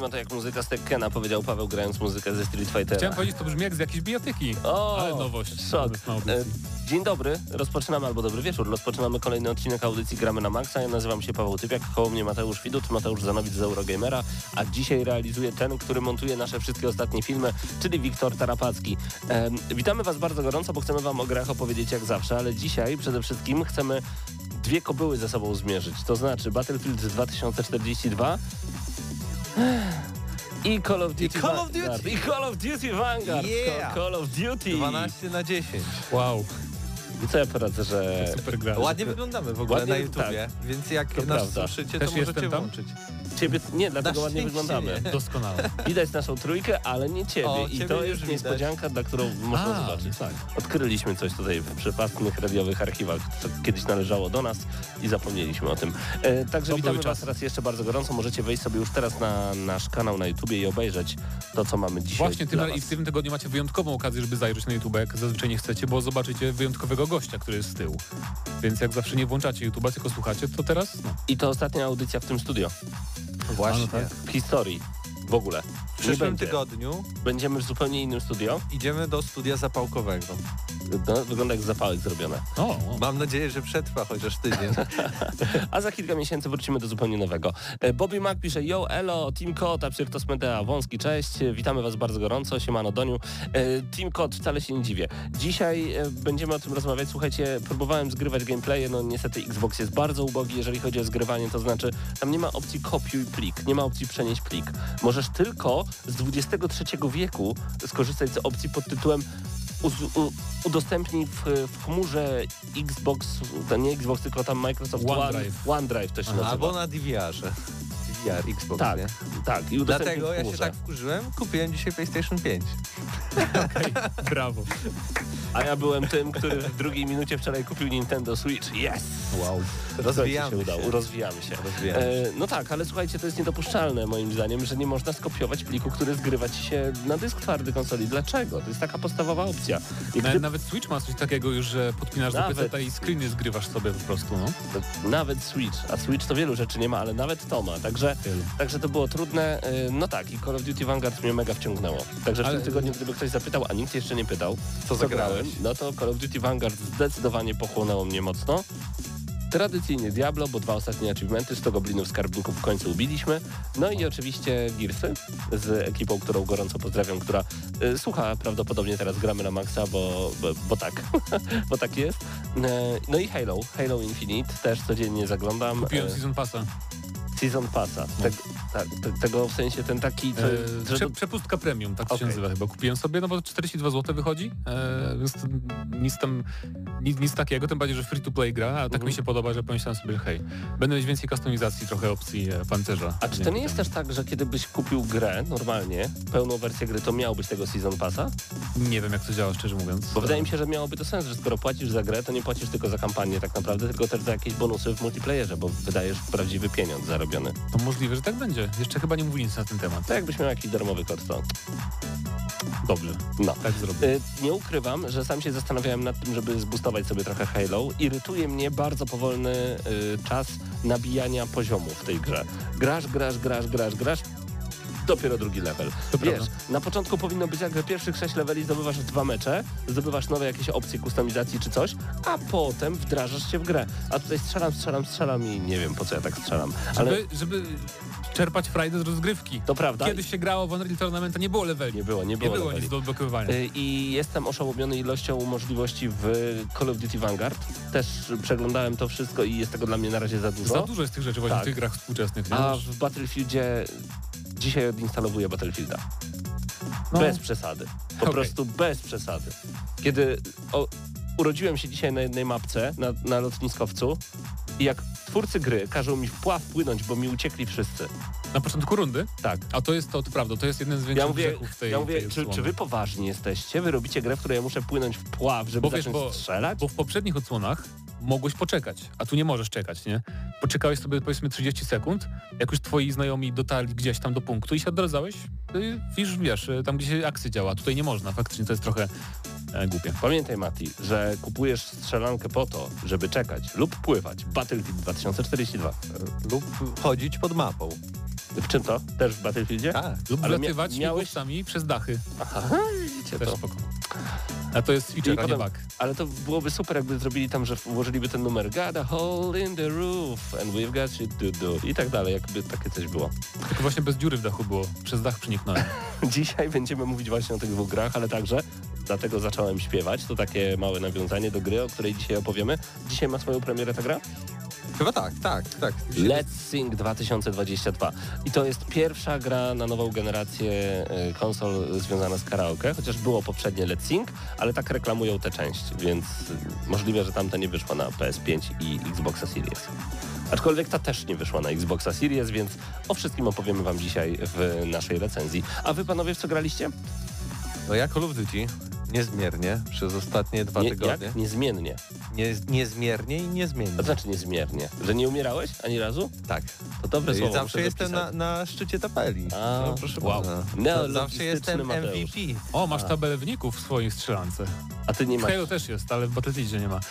Nie ma to jak muzyka z Tekkena, powiedział Paweł grając muzykę ze Street Fightera. Chciałem powiedzieć, to brzmi jak z jakiejś bijatyki. O, Ale nowość. Szok. E, Dzień dobry, rozpoczynamy, albo dobry wieczór, rozpoczynamy kolejny odcinek audycji Gramy na Maxa. Ja nazywam się Paweł Typiak, koło mnie Mateusz Widut, Mateusz Zanowicz z Eurogamera, a dzisiaj realizuje ten, który montuje nasze wszystkie ostatnie filmy, czyli Wiktor Tarapacki. E, witamy Was bardzo gorąco, bo chcemy Wam o grach opowiedzieć jak zawsze, ale dzisiaj przede wszystkim chcemy dwie kobyły ze sobą zmierzyć, to znaczy Battlefield 2042 i Call of Duty Call of Vanguard. Duty. I Call of Duty Vanguard. Yeah. Call of Duty. 12 na 10. Wow, I co ja poradzę, że... super gra. Ładnie wyglądamy w ogóle Ładnie, na YouTubie, więc jak To nas prawda. słyszycie, Też to możecie jestem tam? włączyć. Ciebie... Nie, dlatego ładnie wyglądamy. Doskonale. Widać naszą trójkę, ale nie ciebie. O, I ciebie to już jest widać. niespodzianka, dla którą można A, zobaczyć. tak. Odkryliśmy coś tutaj w przepastnych radiowych archiwach, co kiedyś należało do nas i zapomnieliśmy o tym. E, także To witamy Was raz jeszcze bardzo gorąco. Możecie wejść sobie już teraz na nasz kanał na YouTubie i obejrzeć to, co mamy dzisiaj Właśnie tym, i w tym tygodniu macie wyjątkową okazję, żeby zajrzeć na YouTube, jak zazwyczaj nie chcecie, bo zobaczycie wyjątkowego gościa, który jest z tyłu. Więc jak zawsze nie włączacie YouTube'a, tylko słuchacie, to teraz no. I to ostatnia audycja w tym studio. Właśnie. A, no tak. W historii. W ogóle. W przyszłym będzie. tygodniu Będziemy w zupełnie innym studio. idziemy do studia zapałkowego. No, wygląda jak zapałek zrobione. O, o. Mam nadzieję, że przetrwa chociaż tydzień. A za kilka miesięcy wrócimy do zupełnie nowego. E, Bobby Mac pisze, yo, elo, Team Kot, Absyrtos Medea, Wąski, cześć, witamy was bardzo gorąco, siemano Doniu. E, Team Kot, wcale się nie dziwię. Dzisiaj e, będziemy o tym rozmawiać, słuchajcie, próbowałem zgrywać gameplaye, no niestety Xbox jest bardzo ubogi, jeżeli chodzi o zgrywanie, to znaczy tam nie ma opcji kopiuj plik, nie ma opcji przenieść plik. Możesz tylko z XXIII wieku skorzystać z opcji pod tytułem udostępnij w, w chmurze Xbox, to nie Xbox, tylko tam Microsoft OneDrive. One, OneDrive to się nazywa. Albo na DVR-ze. DVR, Xbox, tak, nie? tak. I Dlatego ja się tak wkurzyłem, kupiłem dzisiaj PlayStation 5. brawo. A ja byłem tym, który w drugiej minucie wczoraj kupił Nintendo Switch. Yes! Wow. Rozwijamy się. Udało. Rozwijamy się. Rozwijamy się. E, no tak, ale słuchajcie, to jest niedopuszczalne moim zdaniem, że nie można skopiować pliku, który zgrywa ci się na dysk twardy konsoli. Dlaczego? To jest taka podstawowa opcja. I Nawet, gdy, nawet Switch ma coś takiego już, że podpinasz do Nawet. PC i screeny zgrywasz sobie po prostu, no. nawet Switch, a Switch to wielu rzeczy nie ma, ale nawet to ma. Także, Wielu. także to było trudne. E, no tak, i Call of Duty Vanguard mnie mega wciągnęło. Także w Ale- tym tygodniu, gdyby ktoś zapytał, a nikt jeszcze nie pytał, Co zagrałeś? no to Call of Duty Vanguard zdecydowanie pochłonęło mnie mocno. Tradycyjnie Diablo, bo dwa ostatnie achievementy, 100 goblinów skarbników w końcu ubiliśmy. No i oczywiście Gearsy z ekipą, którą gorąco pozdrawiam, która y, słucha prawdopodobnie teraz gramy na maksa, bo, bo, bo tak, bo tak jest. E, no i Halo, Halo Infinite, też codziennie zaglądam. Kupiłem Season Passa. Season Passa, Te, tak, te, tego w sensie ten taki, co, E, że prze, przepustka premium, tak to się nazywa chyba. Kupiłem sobie, no bo 42 zł wychodzi, e, więc to nic tam, nic, nic takiego, tym bardziej, że free to play gra, a tak Mhm. mi się podoba, że pomyślałem sobie, hej, będę mieć więcej kustomizacji, trochę opcji e, pancerza. a czy to nie jest temu. też tak, że kiedy byś kupił grę normalnie, pełną wersję gry, to miałbyś tego Season Passa? Nie wiem, jak to działa, szczerze mówiąc. Bo wydaje mi się, że miałoby to sens, że skoro płacisz za grę, to nie płacisz tylko za kampanię tak naprawdę, tylko też za jakieś bonusy w multiplayerze, bo wydajesz prawdziwy pieniądz zarobiony. To możliwe, że tak będzie. Jeszcze chyba nie mówili nic na ten temat. To jakbyś miał jakiś darmowy kod, to Dobrze, no. tak zrobię. Y, Nie ukrywam, że sam się zastanawiałem nad tym, żeby zbustować sobie trochę Halo. Irytuje mnie bardzo powolny y, czas nabijania poziomu w tej grze. Grasz, grasz, grasz, grasz, grasz, dopiero drugi level. To Wiesz, prawda. na początku powinno być jak, że pierwszych sześć leveli zdobywasz dwa mecze, zdobywasz nowe jakieś opcje kustomizacji czy coś, a potem wdrażasz się w grę. A tutaj strzelam, strzelam, strzelam i nie wiem po co ja tak strzelam. Ale Żeby, żeby czerpać frajdę z rozgrywki. To prawda. Kiedyś się grało w Unreal Tournament, to nie było leveli. Nie było, nie Nie było. było leveli. nic do odblokowywania. Y, I jestem oszołomiony ilością możliwości w Call of Duty Vanguard. Też przeglądałem to wszystko i jest tego dla mnie na razie za dużo. Za dużo jest tych rzeczy właśnie Tak. w tych grach współczesnych. Nie? A w Battlefieldzie dzisiaj odinstalowuję Battlefielda. No, Bez przesady. Po Okej. prostu bez przesady. Kiedy o, urodziłem się dzisiaj na jednej mapce, na, na lotniskowcu i jak twórcy gry każą mi w pław płynąć, bo mi uciekli wszyscy. na początku rundy, Tak. a to jest to, to prawda, to jest jeden z większych Ja mówię, tej, ja mówię czy, czy wy poważni jesteście? Wy robicie grę, w której ja muszę płynąć w pław, żeby Bo wiesz, zacząć bo- strzelać? Bo w poprzednich odsłonach mogłeś poczekać, a tu nie możesz czekać, nie? Poczekałeś sobie powiedzmy 30 sekund, jak już twoi znajomi dotarli gdzieś tam do punktu i się odradzałeś, y, wiesz, wiesz, y, tam gdzie się akcja działa. Tutaj nie można, faktycznie to jest trochę e, głupie. Pamiętaj, Mati, że kupujesz strzelankę po to, żeby czekać lub pływać. Battlefield 2042. Lub chodzić pod mapą. W czym to? Też w Battlefieldzie? Tak. Lub Ale wlatywać mia- miałeś- śmigłowcami przez dachy. Aha, widzicie Też to. spoko. A to jest I feature, a nie potem- bug. Ale to byłoby super, jakby zrobili tam, że włożyliby ten numer Got a hole in the roof and we've got shit to do i tak dalej, jakby takie coś było. Tylko właśnie bez dziury w dachu było. Przez dach przeniknąłem. Dzisiaj będziemy mówić właśnie o tych dwóch grach, ale także dlatego zacząłem śpiewać. To takie małe nawiązanie do gry, o której dzisiaj opowiemy. Dzisiaj ma swoją premierę ta gra? Chyba tak, tak, tak. Let's Sing 2022. I to jest pierwsza gra na nową generację e, konsol związana z karaoke, chociaż było poprzednie Let's Sing, ale tak reklamują tę część, więc możliwe, że tamta nie wyszła na PS5 i Xboxa Series. Aczkolwiek ta też nie wyszła na Xboxa Series, więc o wszystkim opowiemy wam dzisiaj w naszej recenzji. A wy panowie w co graliście? No ja Call of Duty niezmiernie przez ostatnie dwa Nie, tygodnie. jak? Niezmiennie. Nie, niezmiernie i niezmiennie. To znaczy niezmiernie. Że nie umierałeś ani razu? Tak. To dobre I słowo. zawsze jestem na, na szczycie tabeli. A, no, proszę wow. bardzo. No, Zawsze jestem Mateusz. MVP. O, masz tabelę wyników w swojej strzelance. A ty nie W masz... Halo też jest, ale w Battlefieldzie nie ma.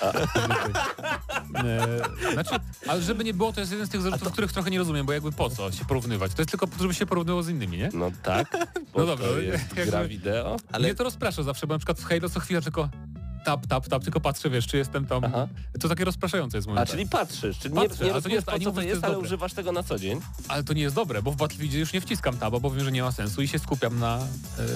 E, znaczy, ale żeby nie było, to jest jeden z tych zarzutów, których trochę nie rozumiem, bo jakby po co się porównywać? To jest tylko po to, żeby się porównywało z innymi, nie? No tak, bo No dobra, to jest gra wideo. Ale- Mnie to rozprasza zawsze, bo na przykład w Halo co chwilę tylko tap, tap, tap, tylko patrzę, wiesz, czy jestem tam... Aha. To takie rozpraszające jest A momentami. czyli patrzysz, czyli Patrzę, nie, ale nie to rozumiesz nie jest- po a nie co to to jest, jest ale dobre. używasz tego na co dzień. Ale to nie jest dobre, bo w Battlefieldzie już nie wciskam taba, bo wiem, że nie ma sensu i się skupiam na...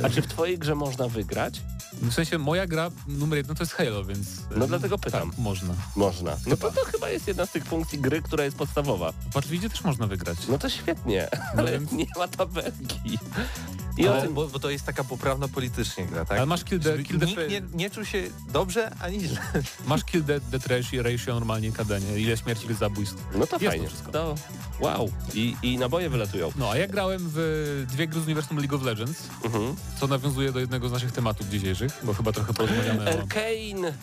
E, A czy w twojej grze można wygrać? w sensie moja gra numer jeden to jest Halo, więc... e, No dlatego pytam. Tak, można. Można. No to, to chyba jest jedna z tych funkcji gry, która jest podstawowa. W Battlefieldzie też można wygrać. No to świetnie, No ale więc- nie ma tabelki. I o Ale, tym, bo, bo to jest taka poprawna politycznie gra, tak? Ale masz kill the, kill the, nikt nie, nie czuł się dobrze ani źle. masz kill the, the trash i ratio normalnie KD, nie? Ile śmierci, ile zabójstw. no to jest to fajnie. wszystko. To, wow. I, I naboje wylatują. No, a ja grałem w dwie gry z uniwersum League of Legends, Mhm. co nawiązuje do jednego z naszych tematów dzisiejszych, bo chyba trochę porozmawiamy o, Arcane.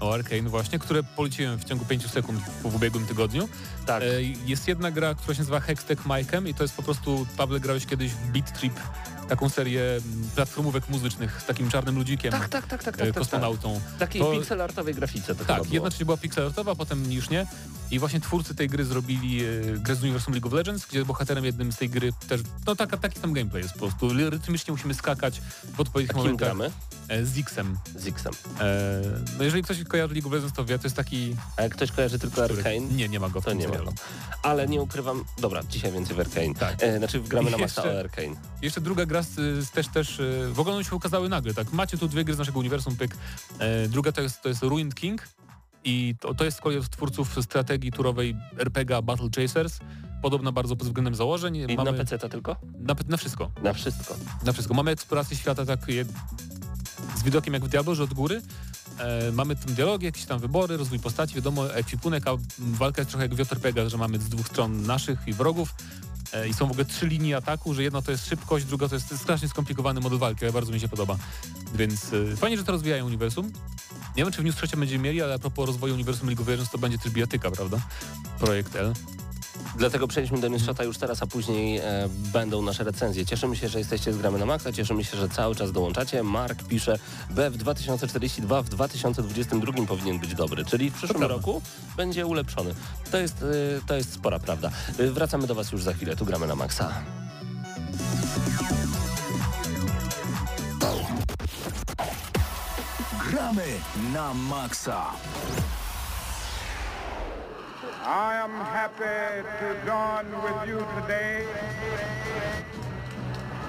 o Arcane właśnie, które poleciłem w ciągu 5 sekund w ubiegłym tygodniu. Tak. E, Jest jedna gra, która się nazywa Hextech Mike'em i to jest po prostu, Pawle, grałeś kiedyś w Beat Trip, taką serię mm, platformówek muzycznych z takim czarnym ludzikiem, Tak, tak, tak, tak, e, tak, tak, tak. kosmonautą. W takiej To- pixel artowej grafice to Tak, część była pixelartowa, potem już nie. I właśnie twórcy tej gry zrobili e, grę z uniwersum League of Legends, gdzie bohaterem jednym z tej gry też, no taka, taki tam gameplay jest po prostu. Rytmicznie musimy skakać w odpowiednich A momentach gramy? e, z X-em. Z Xem. E, no jeżeli ktoś kojarzy League of Legends, to wie, to jest taki... A jak ktoś kojarzy tylko Arcane, Nie, nie ma go w to nie ma serialu. go. Ale nie ukrywam... Dobra, dzisiaj więcej w Arcane. Tak. E, znaczy gramy na I jeszcze- o Arcane. Jeszcze druga gra z, z też, też, e, w ogóle one się ukazały nagle, tak? Macie tu dwie gry z naszego uniwersum, pyk. E, druga to jest, to jest Ruined King i to, to jest z kolei od twórców strategii turowej RPG Battle Chasers. Podobna bardzo pod względem założeń. I Mamy, na PC to tylko? na, na wszystko. Na wszystko. Na wszystko. Mamy eksplorację świata tak z widokiem jak w Diablo, że od góry. E, mamy tam dialogi, jakieś tam wybory, rozwój postaci, wiadomo, ekwipunek, a walka jest trochę jak w JRPG, że mamy z dwóch stron naszych i wrogów. E, I są w ogóle trzy linie ataku, że jedna to jest szybkość, druga to jest strasznie skomplikowany model walki, ale bardzo mi się podoba. Więc e, fajnie, że to rozwijają uniwersum. Nie wiem, czy w News 3 będziemy mieli, ale a propos rozwoju uniwersum League of Legends to będzie też bijatyka, prawda? Projekt L. Dlatego przejdźmy do Newsshota już teraz, a później e, będą nasze recenzje. Cieszymy się, że jesteście z Gramy na Maxa, cieszymy się, że cały czas dołączacie. Mark pisze, BF 2042 w 2022 powinien być dobry, czyli w przyszłym roku będzie ulepszony. To jest, e, to jest spora prawda. E, wracamy do Was już za chwilę, tu Gramy na Maxa. Gramy na maksa. I am happy to join with you today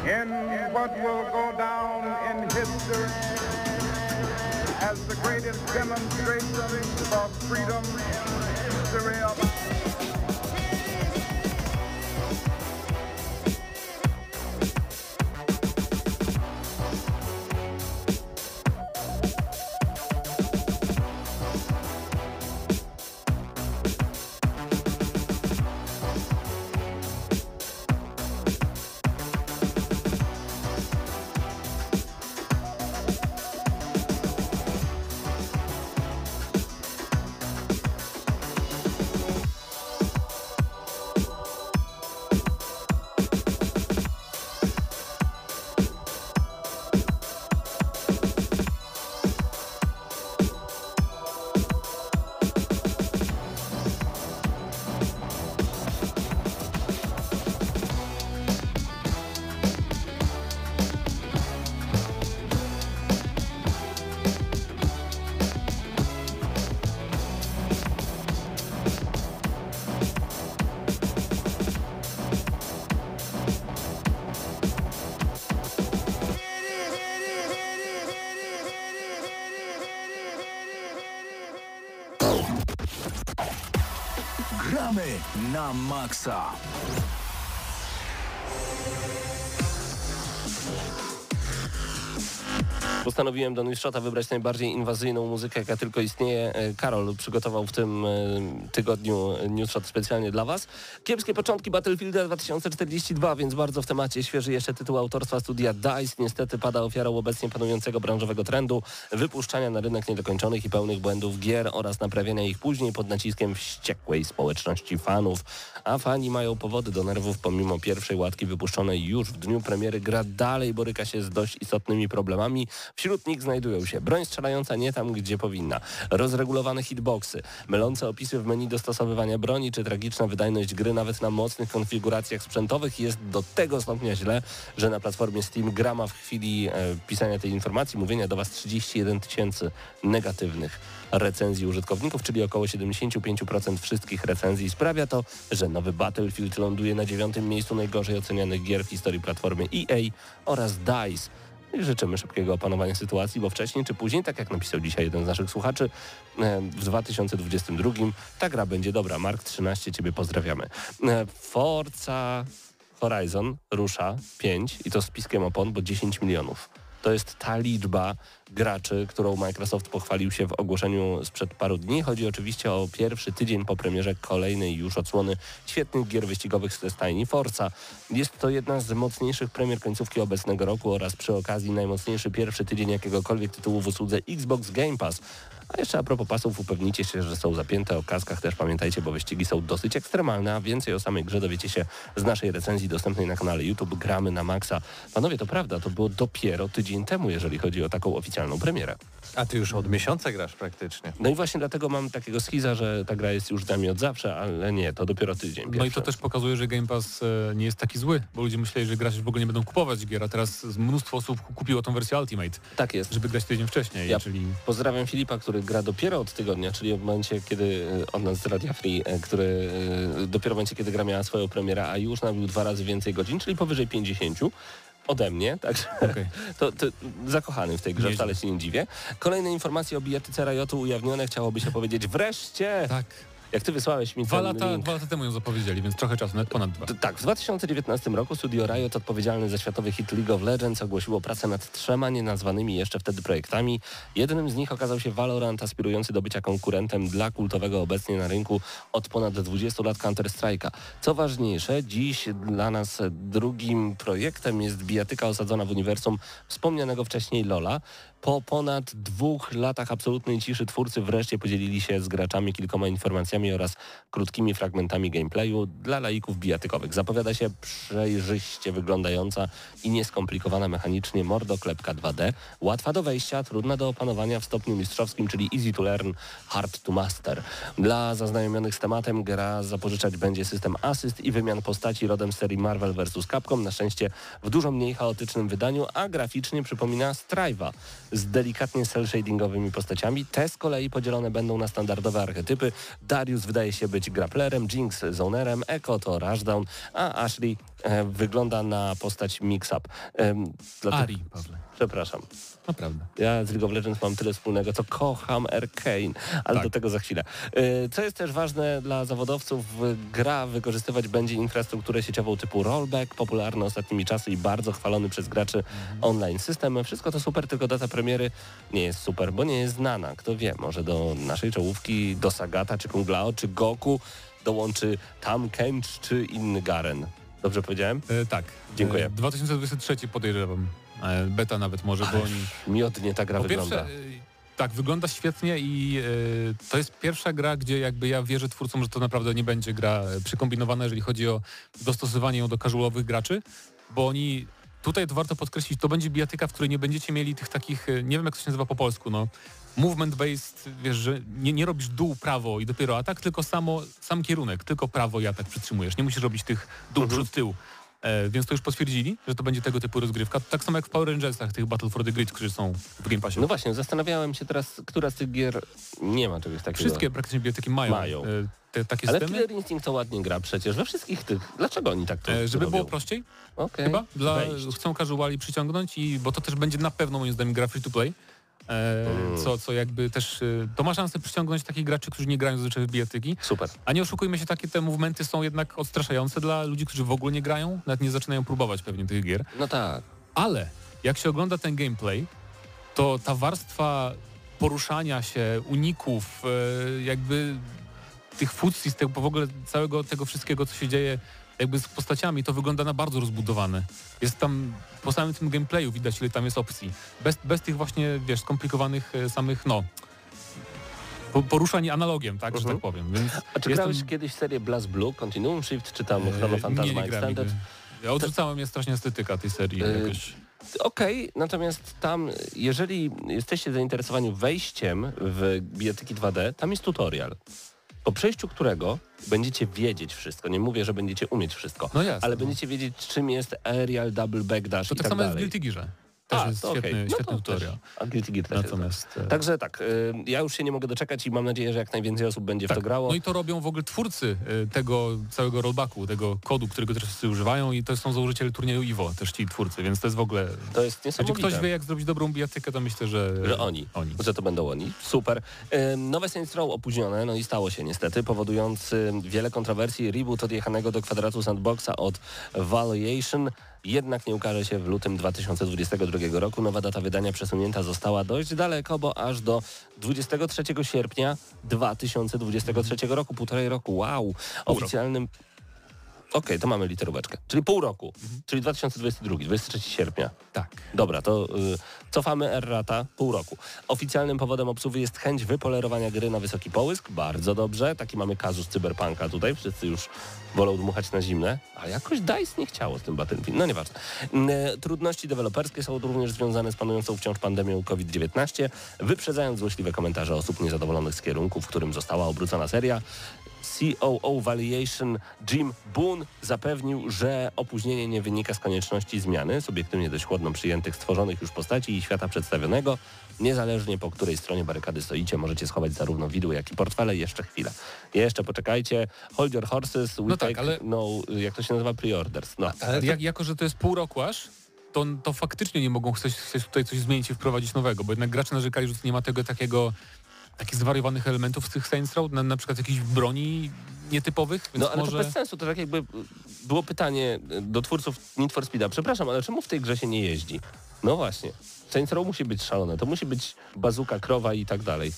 in what will go down in history as the greatest demonstration of freedom in history of na Postanowiłem do Newshota wybrać najbardziej inwazyjną muzykę, jaka tylko istnieje. E, Karol przygotował w tym e, tygodniu Newshot specjalnie dla Was. Kiepskie początki Battlefielda 2042, więc bardzo w temacie świeży jeszcze tytuł autorstwa studia DICE. Niestety pada ofiarą obecnie panującego branżowego trendu wypuszczania na rynek niedokończonych i pełnych błędów gier oraz naprawiania ich później pod naciskiem wściekłej społeczności fanów. A fani mają powody do nerwów pomimo pierwszej łatki wypuszczonej już w dniu premiery. Gra dalej boryka się z dość istotnymi problemami. Wśród nich znajdują się broń strzelająca nie tam, gdzie powinna, rozregulowane hitboxy, mylące opisy w menu dostosowywania broni, czy tragiczna wydajność gry nawet na mocnych konfiguracjach sprzętowych jest do tego stopnia źle, że na platformie Steam gra ma w chwili e, pisania tej informacji, mówienia do Was 31 tysięcy negatywnych recenzji użytkowników, czyli około 75% wszystkich recenzji. Sprawia to, że nowy Battlefield ląduje na dziewiątym miejscu najgorzej ocenianych gier w historii platformy EA oraz DICE. I życzymy szybkiego opanowania sytuacji, bo wcześniej czy później, tak jak napisał dzisiaj jeden z naszych słuchaczy, w 2022 ta gra będzie dobra. Mark 13, Ciebie pozdrawiamy. E, Forza Horizon rusza 5 i to z piskiem opon, bo 10 milionów. To jest ta liczba graczy, którą Microsoft pochwalił się w ogłoszeniu sprzed paru dni. Chodzi oczywiście o pierwszy tydzień po premierze kolejnej już odsłony świetnych gier wyścigowych z stajni Forza. Jest to jedna z mocniejszych premier końcówki obecnego roku oraz przy okazji najmocniejszy pierwszy tydzień jakiegokolwiek tytułu w usłudze Xbox Game Pass. A jeszcze a propos pasów, upewnijcie się, że są zapięte o kaskach też pamiętajcie, bo wyścigi są dosyć ekstremalne, a więcej o samej grze dowiecie się z naszej recenzji dostępnej na kanale YouTube Gramy na Maxa. Panowie, to prawda, to było dopiero tydzień temu, jeżeli chodzi o taką oficjalną premierę. A ty już od miesiąca grasz praktycznie. No i właśnie dlatego mam takiego schiza, że ta gra jest już z nami od zawsze, ale nie, to dopiero tydzień No i to pierwszy. też pokazuje, że Game Pass e, nie jest taki zły, bo ludzie myśleli, że gracze w ogóle nie będą kupować gier, a teraz mnóstwo osób kupiło tą wersję Ultimate, Tak jest. żeby grać tydzień wcześniej, Ja- czyli Pozdrawiam Filipa, który gra dopiero od tygodnia, czyli w momencie, kiedy e, od nas z Radia Free, e, który e, dopiero w momencie, kiedy gra miała swoją premierę, a już nabił dwa razy więcej godzin, czyli powyżej 50 ode mnie, także Okej. to, to zakochany w tej grze, wcale się nie dziwię. Kolejne informacje o bijatyce Riotu ujawnione, chciałoby się powiedzieć wreszcie! tak. Jak ty wysłałeś mi Dwa ten lata, link. dwa lata temu ją zapowiedzieli, więc trochę czasu, nawet ponad dwa. Tak, w 2019 roku studio Riot odpowiedzialny za światowy hit League of Legends ogłosiło pracę nad trzema nienazwanymi jeszcze wtedy projektami. Jednym z nich okazał się Valorant, aspirujący do bycia konkurentem dla kultowego obecnie na rynku od ponad 20 lat Counter-Strike'a. Co ważniejsze, dziś dla nas drugim projektem jest bijatyka osadzona w uniwersum wspomnianego wcześniej Lola. Po ponad dwóch latach absolutnej ciszy twórcy wreszcie podzielili się z graczami kilkoma informacjami oraz krótkimi fragmentami gameplayu dla laików bijatykowych. Zapowiada się przejrzyście wyglądająca i nieskomplikowana mechanicznie mordoklepka 2D, łatwa do wejścia, trudna do opanowania w stopniu mistrzowskim, czyli easy to learn, hard to master. Dla zaznajomionych z tematem gra zapożyczać będzie system asyst i wymian postaci rodem serii Marvel vs. Capcom, na szczęście w dużo mniej chaotycznym wydaniu, a graficznie przypomina Strive'a z delikatnie cel-shadingowymi postaciami. Te z kolei podzielone będą na standardowe archetypy. Darius wydaje się być grapplerem, Jinx zonerem, Echo to rushdown, a Ashley e, wygląda na postać mix-up. Ari, Pawle. Przepraszam. Naprawdę. Ja z League of Legends mam tyle wspólnego, co kocham Arcane, ale Tak. do tego za chwilę. Y, Co jest też ważne dla zawodowców, y, gra wykorzystywać będzie infrastrukturę sieciową typu rollback, popularny ostatnimi czasy i bardzo chwalony przez graczy online system. Wszystko to super, tylko data premiery nie jest super, bo nie jest znana. Kto wie, może do naszej czołówki, do Sagata, czy Kunglao, czy Goku dołączy Tam Kench, czy inny Garen. Dobrze powiedziałem? E, tak. Dziękuję. E, 2023 podejrzewam. E, beta nawet może, bo oni... Miodnie ta gra wygląda. pierwsze, tak, wygląda świetnie i y, to jest pierwsza gra, gdzie jakby ja wierzę twórcom, że to naprawdę nie będzie gra y, przekombinowana, jeżeli chodzi o dostosowanie ją do casualowych graczy, bo oni, tutaj to warto podkreślić, to będzie bijatyka, w której nie będziecie mieli tych takich, nie wiem jak to się nazywa po polsku, no, movement based, wiesz, że nie, nie robisz dół, prawo i dopiero atak, tylko samo, sam kierunek, tylko prawo i atak przytrzymujesz, nie musisz robić tych dół, Mhm. przód, tył. E, więc to już potwierdzili, że to będzie tego typu rozgrywka. Tak samo jak w Power Rangersach, tych Battle for the Grid, którzy są w Game Passie. No właśnie, zastanawiałem się teraz, która z tych gier nie ma czegoś takiego. Wszystkie praktycznie biblioteki mają, Mają. e, te, takie Ale systemy, Killer Instinct to ładnie gra przecież we wszystkich tych. Dlaczego oni tak to e, żeby robią? było prościej Okej. chyba. Dla, Wejść. chcą casuali przyciągnąć, i, bo to też będzie na pewno moim zdaniem gra free to play. E, Mm. co, co jakby też, e, to ma szansę przyciągnąć takich graczy, którzy nie grają zazwyczaj w bijatyki. Super. A nie oszukujmy się, takie te movementy są jednak odstraszające dla ludzi, którzy w ogóle nie grają, nawet nie zaczynają próbować pewnie tych gier. No tak. Ale jak się ogląda ten gameplay, to ta warstwa poruszania się, uników, e, jakby tych fucji, z tego, w ogóle całego tego wszystkiego, co się dzieje jakby z postaciami, to wygląda na bardzo rozbudowane. Jest tam, po samym tym gameplayu widać, ile tam jest opcji. Bez, bez tych właśnie, wiesz, skomplikowanych e, samych, no, po- poruszań analogiem, tak, że Mhm. tak powiem. Więc A czy jestem- grałeś kiedyś serię Blast Blue, Continuum Shift, czy tam e, Chrono Phantasma nie, nie grałem Extended? nigdy. Ja odrzucałem mnie strasznie estetyka tej serii E, jakoś. Okej, natomiast tam, jeżeli jesteście zainteresowani wejściem w bijatyki 2D, tam jest tutorial. Po przejściu którego będziecie wiedzieć wszystko. Nie mówię, że będziecie umieć wszystko, No jasne. ale no. będziecie wiedzieć, czym jest aerial, double backdash To i tak tak samo jest w dalej. Guilty Gearze. Też A, jest to świetny, No świetny to tutorial. Też, też jest. Natomiast... e, Także tak, y, ja już się nie mogę doczekać i mam nadzieję, że jak najwięcej osób będzie w to grało. No i to robią w ogóle twórcy y, tego całego rollbacku, tego kodu, którego teraz wszyscy używają i to są założyciele turnieju Iwo, też ci twórcy, więc to jest w ogóle... To jest Jeśli niesamowite. ktoś wie, jak zrobić dobrą bijatykę, to myślę, że... Że oni. Oni. Że to będą oni. Super. Nowe Saints Row opóźnione, no i stało się niestety, powodując ym, wiele kontrowersji. Reboot odjechanego do kwadratu sandboxa od Valuation jednak nie ukaże się w lutym 2022 roku. Nowa data wydania przesunięta została dość daleko, bo aż do 23 sierpnia 2023 roku, półtorej roku. Wow. Oficjalnym... Okej, to mamy literóweczkę. Czyli pół roku. Czyli 2022, 23 sierpnia. Tak. Dobra, to y, cofamy errata pół roku. Oficjalnym powodem obsuwy jest chęć wypolerowania gry na wysoki połysk. Bardzo dobrze. Taki mamy kazus cyberpunka tutaj. Wszyscy już wolą dmuchać na zimne. A jakoś DICE nie chciało z tym Battlefield. No nieważne. Y, trudności deweloperskie są również związane z panującą wciąż pandemią COVID-19, wyprzedzając złośliwe komentarze osób niezadowolonych z kierunku, w którym została obrócona seria. COO Valuation Jim Boone zapewnił, że opóźnienie nie wynika z konieczności zmiany subiektywnie dość chłodno przyjętych stworzonych już postaci i świata przedstawionego. Niezależnie po której stronie barykady stoicie, możecie schować zarówno widły, jak i portfele. Jeszcze chwilę. Jeszcze poczekajcie. Hold your horses. We No tak, take ale- no, jak to się nazywa? Preorders. No. Ale jak, jako, że to jest pół roku aż, to, to faktycznie nie mogą chceć, chceć tutaj coś zmienić i wprowadzić nowego, bo jednak gracze narzekali, że nie ma tego takiego takich zwariowanych elementów z tych Saints Row, na, na przykład jakichś broni nietypowych, więc No ale może... to bez sensu, to tak jakby było pytanie do twórców Need for Speeda. Przepraszam, ale czemu w tej grze się nie jeździ? No właśnie. Saints Row musi być szalone. To musi być bazuka, krowa i tak dalej.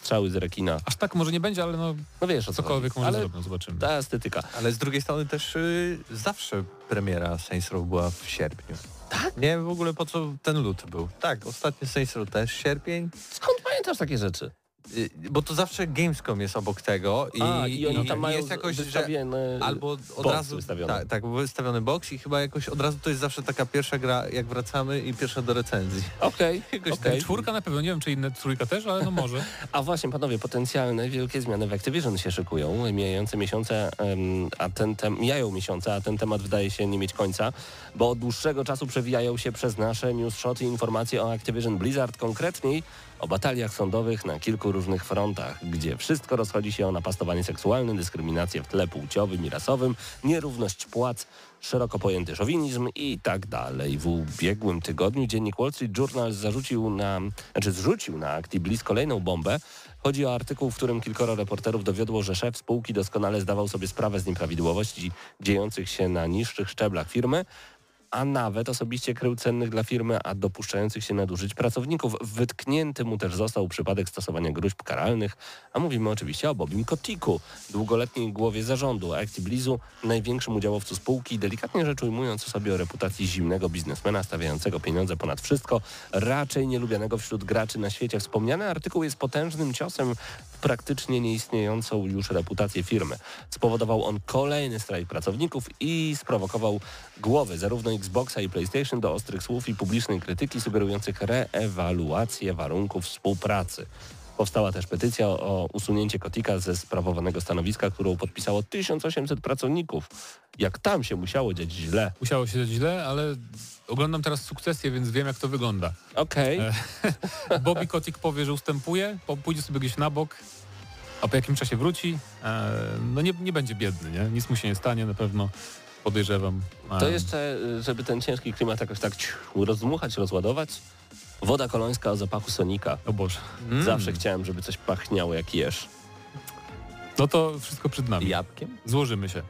Strzały z rekina. Aż tak może nie będzie, ale no No wiesz o co cokolwiek może Ale zrobią, zobaczymy. ta estetyka. Ale z drugiej strony też y, zawsze premiera Saints Row była w sierpniu. Tak? Nie wiem w ogóle po co ten lut był. Tak, ostatni Saints Row też sierpień. Skąd pamiętasz takie rzeczy? Y, bo to zawsze Gamescom jest obok tego i, A, i oni tam mają jest jakoś, że albo od razu wystawiony. Tak, tak, wystawiony box i chyba jakoś od razu to jest zawsze taka pierwsza gra, jak wracamy i pierwsza do recenzji. Okej, Jakoś okej. Czwórka na pewno, nie wiem czy inne trójka też, ale no może. A właśnie, panowie, potencjalne wielkie zmiany w Activision się szykują, mijające miesiące, a ten tem, mijają miesiące, a ten temat wydaje się nie mieć końca, bo od dłuższego czasu przewijają się przez nasze news shoty informacje o Activision Blizzard, konkretniej o bataliach sądowych na kilku różnych frontach, gdzie wszystko rozchodzi się o napastowanie seksualne, dyskryminację w tle płciowym i rasowym, nierówność płac, szeroko pojęty szowinizm i tak dalej. W ubiegłym tygodniu dziennik Wall Street Journal zarzucił na, znaczy zrzucił na Actibliz kolejną bombę. Chodzi o artykuł, w którym kilkoro reporterów dowiodło, że szef spółki doskonale zdawał sobie sprawę z nieprawidłowości dziejących się na niższych szczeblach firmy, a nawet osobiście krył cennych dla firmy, a dopuszczających się nadużyć pracowników. Wytknięty mu też został przypadek stosowania gruźb karalnych, a mówimy oczywiście o Bobim Kotiku, długoletniej głowie zarządu Actiblizu, największym udziałowcu spółki, delikatnie rzecz ujmując sobie o reputacji zimnego biznesmena stawiającego pieniądze ponad wszystko, raczej nielubianego wśród graczy na świecie. Wspomniany artykuł jest potężnym ciosem praktycznie nieistniejącą już reputację firmy. Spowodował on kolejny strajk pracowników i sprowokował głowy zarówno Xboxa i PlayStation do ostrych słów i publicznej krytyki sugerujących reewaluację warunków współpracy. Powstała też petycja o usunięcie Kotika ze sprawowanego stanowiska, którą podpisało 1800 pracowników. Jak tam się musiało dziać źle. Musiało się źle, ale oglądam teraz sukcesję, więc wiem jak to wygląda. Okej, E, Bobby Kotick powie, że ustępuje, pójdzie sobie gdzieś na bok, a po jakimś czasie wróci. E, no nie, nie będzie biedny, nie? Nic mu się nie stanie na pewno, podejrzewam. To jeszcze, y, żeby ten ciężki klimat jakoś tak ciu, rozdmuchać, rozładować. Woda kolońska o zapachu Sonika. O Boże. Mm. Zawsze chciałem, żeby coś pachniało jak jesz. No to wszystko przed nami. Jabłkiem? Złożymy się.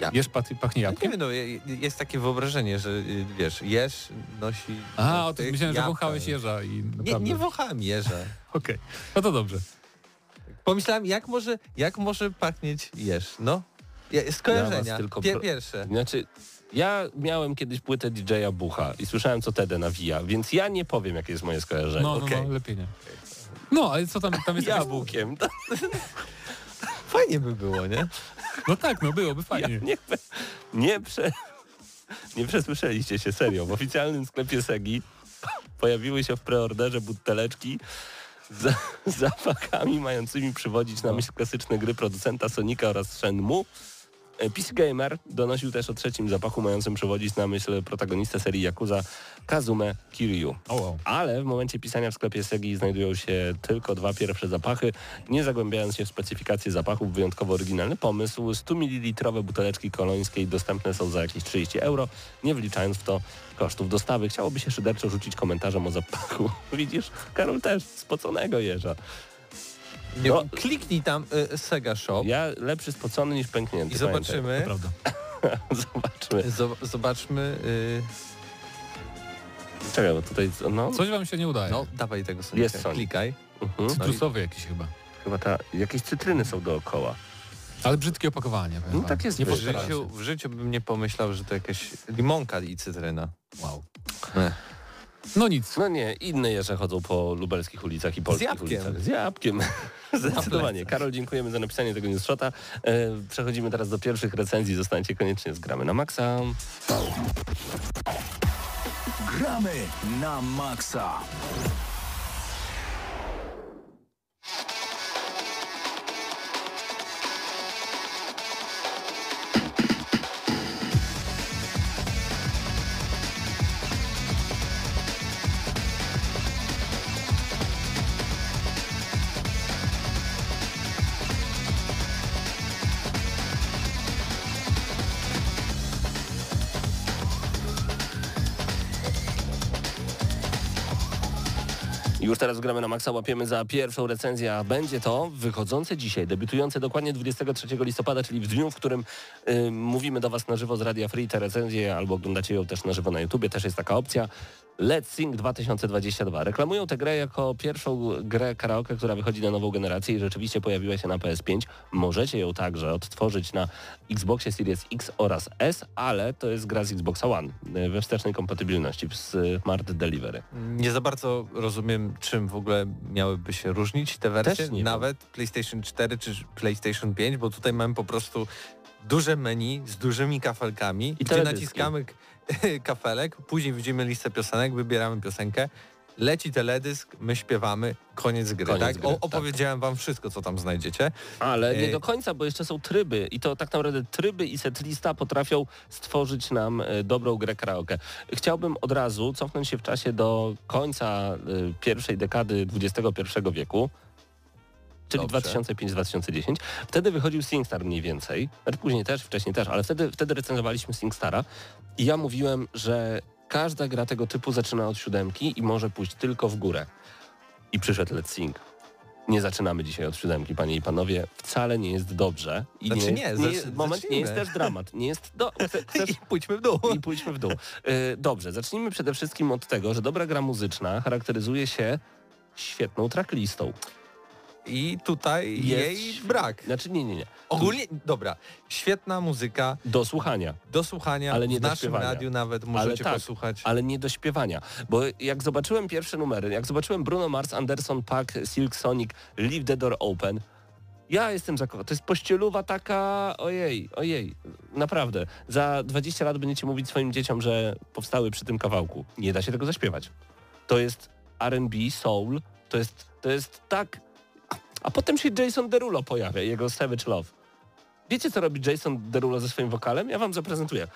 Jab- Jesz pachnie, pachnie Nie jabłkiem? wiem, no, je- jest takie wyobrażenie, że y, wiesz, jesz, nosi... Aha, o tych myślałem, że jabłka. wąchałeś jeża i Nie, naprawdę... nie wąchałem jeża. Okej, no to dobrze. Pomyślałem, jak może, jak może pachnieć jeż, no? Ja, skojarzenia, tylko Pie, pro- pierwsze. Znaczy, ja miałem kiedyś płytę DJ-a Bucha i słyszałem, co Tede nawija, więc ja nie powiem, jakie jest moje skojarzenie. No, no, okej. no, lepiej nie. No, ale co tam, tam jest. Jabłkiem. Fajnie by było, nie? No tak, no byłoby Ja fajnie. nie, nie, prze, nie przesłyszeliście się serio. W oficjalnym sklepie Segi pojawiły się w preorderze buteleczki z, z zapachami mającymi przywodzić na myśl klasyczne gry producenta Sonika oraz Shenmue. E, PC Gamer donosił też o trzecim zapachu mającym przywodzić na myśl protagonistę serii Yakuza Kazume Kiryu. O, wow. Ale w momencie pisania w sklepie Segi znajdują się tylko dwa pierwsze zapachy. Nie zagłębiając się w specyfikację zapachów, wyjątkowo oryginalny pomysł. 100 ml buteleczki kolońskiej dostępne są za jakieś 30 euro, nie wliczając w to kosztów dostawy. Chciałoby się szyderczo rzucić komentarzem o zapachu. Widzisz, Karol też spoconego jeża. Nie No. Kliknij tam y, Sega Shop Ja lepszy spocony niż pęknięty. i zobaczymy. Zobaczmy. zo- zobaczmy, y, Czekaj, bo tutaj... No, Coś wam się nie udaje. no dawaj tego Sonika, Jest Sonic. klikaj. mhm. Cytrusowy jakiś chyba. Chyba ta... Jakieś cytryny są dookoła. Ale brzydkie opakowanie. No tak jest Nie W życiu, w życiu bym nie pomyślał, że to jakaś limonka i cytryna. Wow. Ech. No nic. No nie, inne jeże chodzą po lubelskich ulicach i polskich jabłkiem. ulicach. Z jabłkiem. Zdecydowanie. Karol, dziękujemy za napisanie tego newsshota. E, przechodzimy teraz do pierwszych recenzji. Zostańcie koniecznie z Gramy na Maxa. Gramy na maksa. Już teraz gramy na Maxa, łapiemy za pierwszą recenzję, a będzie to wychodzące dzisiaj, debiutujące dokładnie 23 listopada, czyli w dniu, w którym y, mówimy do Was na żywo z Radia Free te recenzje, albo oglądacie ją też na żywo na YouTubie, też jest taka opcja. Let's Sing 2022. Reklamują tę grę jako pierwszą grę karaoke, która wychodzi na nową generację i rzeczywiście pojawiła się na PS5. Możecie ją także odtworzyć na Xboxie Series X oraz S, ale to jest gra z Xboxa One y, we wstecznej kompatybilności w Smart Delivery. Nie za bardzo rozumiem, czym w ogóle miałyby się różnić te wersje, nie wiem. nawet PlayStation 4 czy PlayStation 5, bo tutaj mamy po prostu duże menu z dużymi kafelkami, gdzie teledyski. naciskamy kafelek, później widzimy listę piosenek, wybieramy piosenkę, leci teledysk, my śpiewamy, koniec gry. Koniec tak? gry, o, tak. opowiedziałem wam wszystko, co tam znajdziecie. Ale nie Ej. do końca, bo jeszcze są tryby i to tak naprawdę tryby i setlista potrafią stworzyć nam e, dobrą grę karaoke. Chciałbym od razu cofnąć się w czasie do końca e, pierwszej dekady XXI wieku, czyli Dobrze. 2005-2010. Wtedy wychodził SingStar mniej więcej, później też, wcześniej też, ale wtedy, wtedy recenzowaliśmy SingStara i ja mówiłem, że każda gra tego typu zaczyna od siódemki i może pójść tylko w górę. I przyszedł Let's Sing. Nie zaczynamy dzisiaj od siódemki, panie i panowie. Wcale nie jest dobrze. I Znaczy nie, nie, zacz- moment, nie jest też dramat. Nie jest do, chce- chcesz, I pójdźmy w dół. i pójdźmy w dół. Y, Dobrze, zacznijmy przede wszystkim od tego, że dobra gra muzyczna charakteryzuje się świetną tracklistą. I tutaj Jest- jej brak. Znaczy nie, nie, nie. Ogólnie, dobra, świetna muzyka, Do słuchania, do słuchania, Ale nie w do naszym śpiewania. radiu nawet możecie tak, posłuchać. ale nie do śpiewania. Bo jak zobaczyłem pierwsze numery, jak zobaczyłem Bruno Mars, Anderson Paak, Silk Sonic, Leave the Door Open, ja jestem zakochany. To jest pościeluwa taka, ojej, ojej, naprawdę. Za 20 lat będziecie mówić swoim dzieciom, że powstały przy tym kawałku. Nie da się tego zaśpiewać. To jest R&B, soul, to jest, to jest tak... A, potem się Jason Derulo pojawia, jego Savage Love. Wiecie, co robi Jason Derulo ze swoim wokalem? Ja wam zaprezentuję.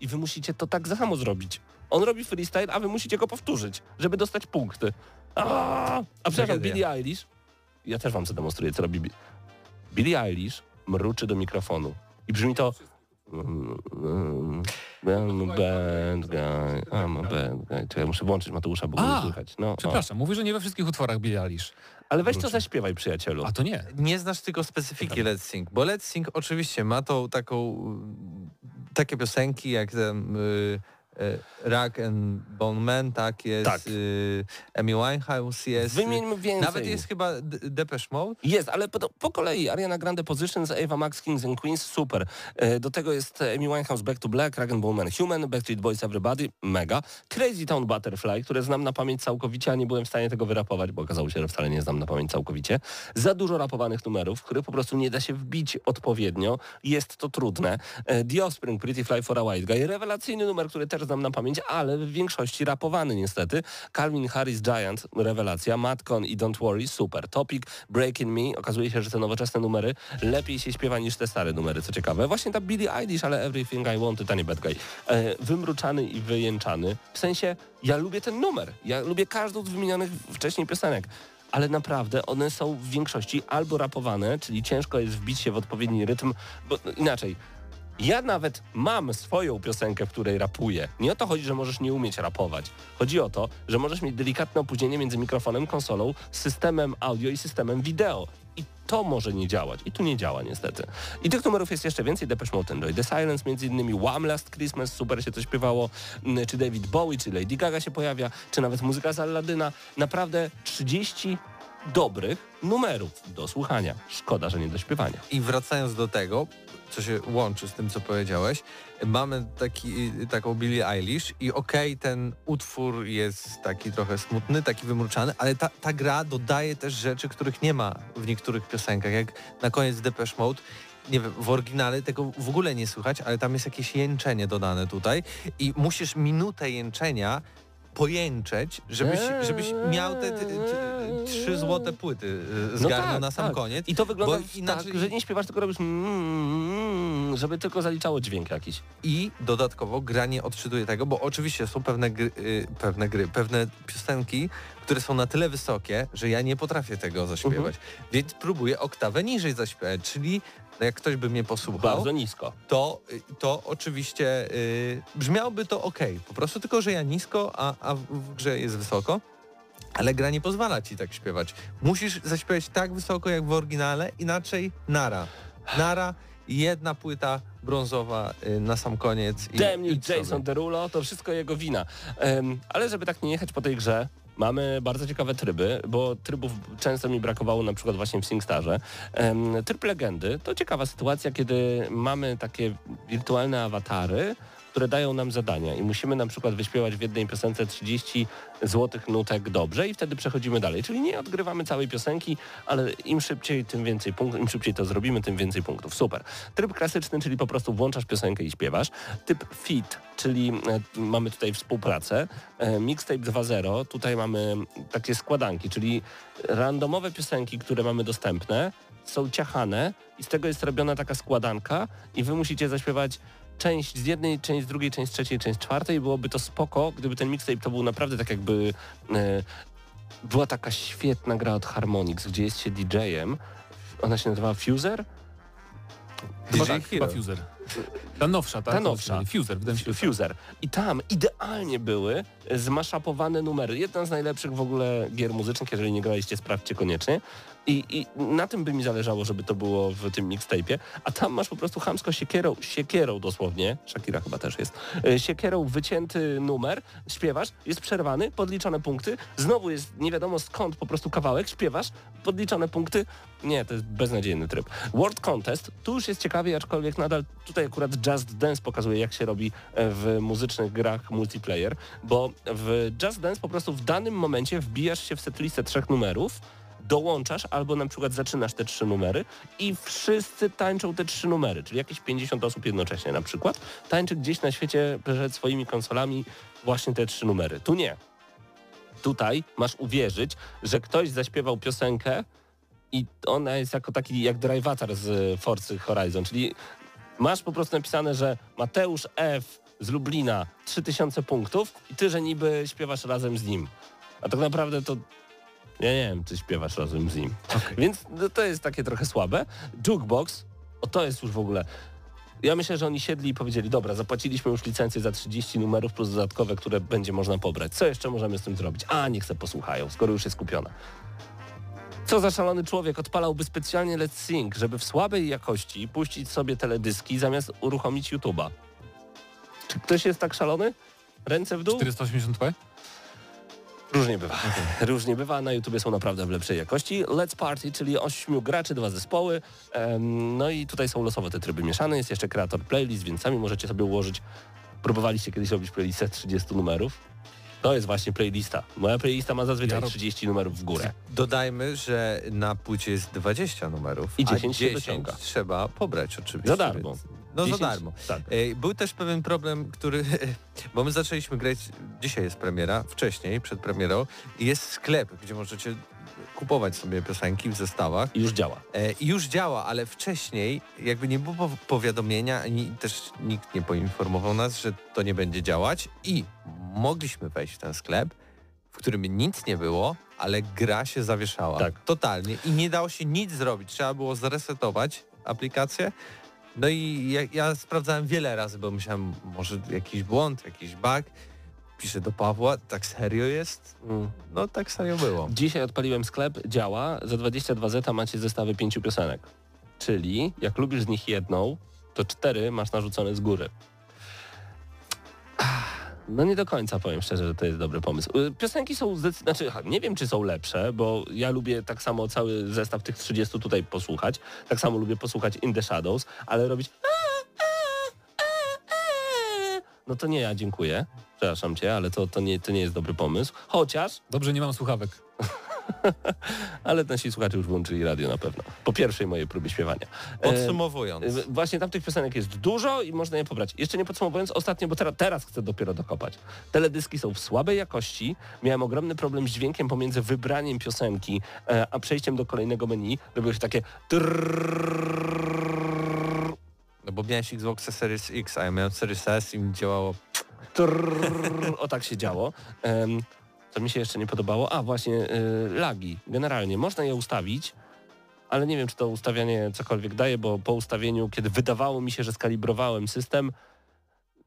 I wy musicie to tak samo zrobić. On robi freestyle, a wy musicie go powtórzyć, żeby dostać punkty. A, a przepraszam. Billie Eilish, ja też wam zademonstruję, co robi Bi- Billie Eilish, mruczy do mikrofonu. I brzmi to... I'm a bad guy, I'm a bad guy. Czekaj, muszę włączyć Mateusza, bo go nie słychać. No, o. Przepraszam, mówi, że nie we wszystkich utworach Billie Eilish. Ale weź to zaśpiewaj, przyjacielu. A to nie. Nie znasz tylko specyfiki Let's Sing, bo Let's Sing oczywiście ma tą taką, y, takie piosenki jak ten y, y, Rock and Bone Man, tak, jest Tak. y, Amy Winehouse, jest... Wymieńmy więcej. Nawet jest chyba Depeche Mode. Jest, ale po, po kolei Ariana Grande Positions, Ava Max, Kings and Queens, super. E, Do tego jest Amy Winehouse, Back to Black, Rag Bone Man Human, Backstreet Boys Everybody, mega. Crazy Town Butterfly, które znam na pamięć całkowicie, a nie byłem w stanie tego wyrapować, bo okazało się, że wcale nie znam na pamięć całkowicie. Za dużo rapowanych numerów, których po prostu nie da się wbić odpowiednio. Jest to trudne. E, The Offspring, Pretty Fly for a White Guy, rewelacyjny numer, który też znam na pamięć, ale w większości rapowany niestety. Calvin Harris Giant, rewelacja. Matcon i Don't Worry, super. Topic, Breaking Me, okazuje się, że te nowoczesne numery lepiej się śpiewa niż te stare numery, co ciekawe. Właśnie ta Billie Eilish, ale Everything I Wanted, a nie Bad Guy. E, wymruczany i wyjęczany. W sensie, ja lubię ten numer. Ja lubię każdą z wymienionych wcześniej piosenek. Ale naprawdę one są w większości albo rapowane, czyli ciężko jest wbić się w odpowiedni rytm, bo inaczej, ja nawet mam swoją piosenkę, w której rapuję. Nie o to chodzi, że możesz nie umieć rapować. Chodzi o to, że możesz mieć delikatne opóźnienie między mikrofonem, konsolą, systemem audio i systemem wideo. I to może nie działać. I tu nie działa niestety. I tych numerów jest jeszcze więcej. Depeche Mode Enjoy The Silence między innymi, One Last Christmas, super się to śpiewało, Mm, czy David Bowie, czy Lady Gaga się pojawia, czy nawet muzyka z Aladyna. Naprawdę 30 dobrych numerów do słuchania. Szkoda, że nie do śpiewania. I wracając do tego, co się łączy z tym, co powiedziałeś, mamy taki, taką Billie Eilish i okej, ten utwór jest taki trochę smutny, taki wymruczany, ale ta, ta gra dodaje też rzeczy, których nie ma w niektórych piosenkach, jak na koniec Depeche Mode. Nie wiem, w oryginale tego w ogóle nie słychać, ale tam jest jakieś jęczenie dodane tutaj i musisz minutę jęczenia pojęczeć, żebyś, żebyś miał te, te, te trzy złote płyty y, zgarnął na sam koniec. No I to wygląda inaczej- tak, że nie śpiewasz, tylko robisz mm, żeby tylko zaliczało dźwięk jakiś. I dodatkowo gra nie odczytuje tego, bo oczywiście są pewne gry, y, pewne gry, pewne piosenki, które są na tyle wysokie, że ja nie potrafię tego zaśpiewać. Mhm. Więc próbuję oktawę niżej zaśpiewać, czyli no jak ktoś by mnie posłuchał, Bardzo nisko. to, to oczywiście y, brzmiałoby to ok. Po prostu tylko, że ja nisko, a, a w- grze jest wysoko. Ale gra nie pozwala ci tak śpiewać. Musisz zaśpiewać tak wysoko jak w oryginale, inaczej nara. Nara jedna płyta brązowa y, na sam koniec. i. Jason Derulo, to wszystko jego wina. Em, ale żeby tak nie jechać po tej grze, mamy bardzo ciekawe tryby, bo trybów często mi brakowało na przykład właśnie w SingStarze. Tryb legendy to ciekawa sytuacja, kiedy mamy takie wirtualne awatary, które dają nam zadania i musimy na przykład wyśpiewać w jednej piosence 30 złotych nutek dobrze i wtedy przechodzimy dalej. Czyli nie odgrywamy całej piosenki, ale im szybciej, tym więcej punktów, im szybciej to zrobimy, tym więcej punktów. Super. Tryb klasyczny, czyli po prostu włączasz piosenkę i śpiewasz. Typ fit, czyli e, mamy tutaj współpracę. E, mixtape 2.0, tutaj mamy takie składanki, czyli randomowe piosenki, które mamy dostępne, są ciachane i z tego jest robiona taka składanka i wy musicie zaśpiewać część z jednej, część z drugiej, część z trzeciej, część z czwartej. Byłoby to spoko, gdyby ten mixtape to był naprawdę tak jakby... E, była taka świetna gra od Harmonix, gdzie jest się DJ-em. Ona się nazywa Fuser? Chyba, DJ tak, chyba. Fuser. Ta nowsza, tak? Ta nowsza. Fuser, wydaje mi się. Fuser. I tam idealnie były zmaszapowane numery. Jedna z najlepszych w ogóle gier muzycznych, jeżeli nie graliście, sprawdźcie koniecznie. I, I na tym by mi zależało, żeby to było w tym mixtape'ie. A tam masz po prostu chamsko siekierą, siekierą dosłownie, Shakira chyba też jest, e, siekierą wycięty numer, śpiewasz, jest przerwany, podliczone punkty, znowu jest nie wiadomo skąd po prostu kawałek, śpiewasz, podliczone punkty. Nie, to jest beznadziejny tryb. World Contest, tu już jest ciekawie, aczkolwiek nadal tutaj akurat Just Dance pokazuje, jak się robi e, w muzycznych grach multiplayer, bo w Just Dance po prostu w danym momencie wbijasz się w setlistę trzech numerów, dołączasz albo na przykład zaczynasz te trzy numery i wszyscy tańczą te trzy numery, czyli jakieś 50 osób jednocześnie na przykład tańczy gdzieś na świecie przed swoimi konsolami właśnie te trzy numery. Tu nie. Tutaj masz uwierzyć, że ktoś zaśpiewał piosenkę i ona jest jako taki jak drivatar z Forcy Horizon, czyli masz po prostu napisane, że Mateusz F. z Lublina 3000 punktów i ty, że niby śpiewasz razem z nim. A tak naprawdę to ja nie wiem, czy śpiewasz razem z nim. Więc no, to jest takie trochę słabe. Jukebox, o to jest już w ogóle... Ja myślę, że oni siedli i powiedzieli, dobra, zapłaciliśmy już licencję za 30 numerów plus dodatkowe, które będzie można pobrać. Co jeszcze możemy z tym zrobić? A, niech se posłuchają, skoro już jest kupiona. Co za szalony człowiek odpalałby specjalnie Let's Sing, żeby w słabej jakości puścić sobie teledyski zamiast uruchomić YouTube'a. Czy ktoś jest tak szalony? Ręce w dół? 480p? Różnie bywa. Różnie bywa. Na YouTubie są naprawdę w lepszej jakości. Let's Party, czyli ośmiu graczy, dwa zespoły. No i tutaj są losowo te tryby mieszane. Jest jeszcze kreator playlist, więc sami możecie sobie ułożyć. Próbowaliście kiedyś robić playlistę 30 numerów? To jest właśnie playlista. Moja playlista ma zazwyczaj Ja rob- 30 numerów w górę. Dodajmy, że na płycie jest 20 numerów, I a 10 się 10 dociąga. trzeba pobrać oczywiście. Za darmo. No 10 za darmo. Tak. Ej, Był też pewien problem, który, bo my zaczęliśmy grać, dzisiaj jest premiera, wcześniej, przed premierą jest sklep, gdzie możecie kupować sobie piosenki w zestawach I już działa. E, I już działa, ale wcześniej jakby nie było po- powiadomienia, ani też nikt nie poinformował nas, że to nie będzie działać i mogliśmy wejść w ten sklep, w którym nic nie było, ale gra się zawieszała. Tak. Totalnie. I nie dało się nic zrobić. Trzeba było zresetować aplikację. No i ja, ja sprawdzałem wiele razy, bo myślałem, może jakiś błąd, jakiś bug. Piszę do Pawła, tak serio jest? Mm. No tak serio było. Dzisiaj odpaliłem sklep, działa. Za 22 zeta macie zestawy pięciu piosenek. Czyli jak lubisz z nich jedną, to cztery masz narzucone z góry. No nie do końca powiem szczerze, że to jest dobry pomysł. Y, Piosenki są zdecydowanie, znaczy nie wiem czy są lepsze, bo ja lubię tak samo cały zestaw tych 30 tutaj posłuchać. Tak samo lubię posłuchać In the Shadows, ale robić no to nie ja, dziękuję. Przepraszam cię, ale to, to, nie, to nie jest dobry pomysł. Chociaż Dobrze, nie mam słuchawek. ale nasi słuchacze już włączyli radio na pewno. Po pierwszej mojej próbie śpiewania. E, Podsumowując. e, Właśnie tamtych piosenek jest dużo i można je pobrać. Jeszcze nie podsumowując, ostatnio, bo teraz, teraz chcę dopiero dokopać. Teledyski są w słabej jakości. Miałem ogromny problem z dźwiękiem pomiędzy wybraniem piosenki, e, a przejściem do kolejnego menu. Robiło się takie trrrr, No bo miałeś Xbox Series X, a ja miałem Series S i mi działało trrrr, o tak się działo. Co mi się jeszcze nie podobało? A właśnie, y, lagi. Generalnie można je ustawić, ale nie wiem, czy to ustawianie cokolwiek daje, bo po ustawieniu, kiedy wydawało mi się, że skalibrowałem system,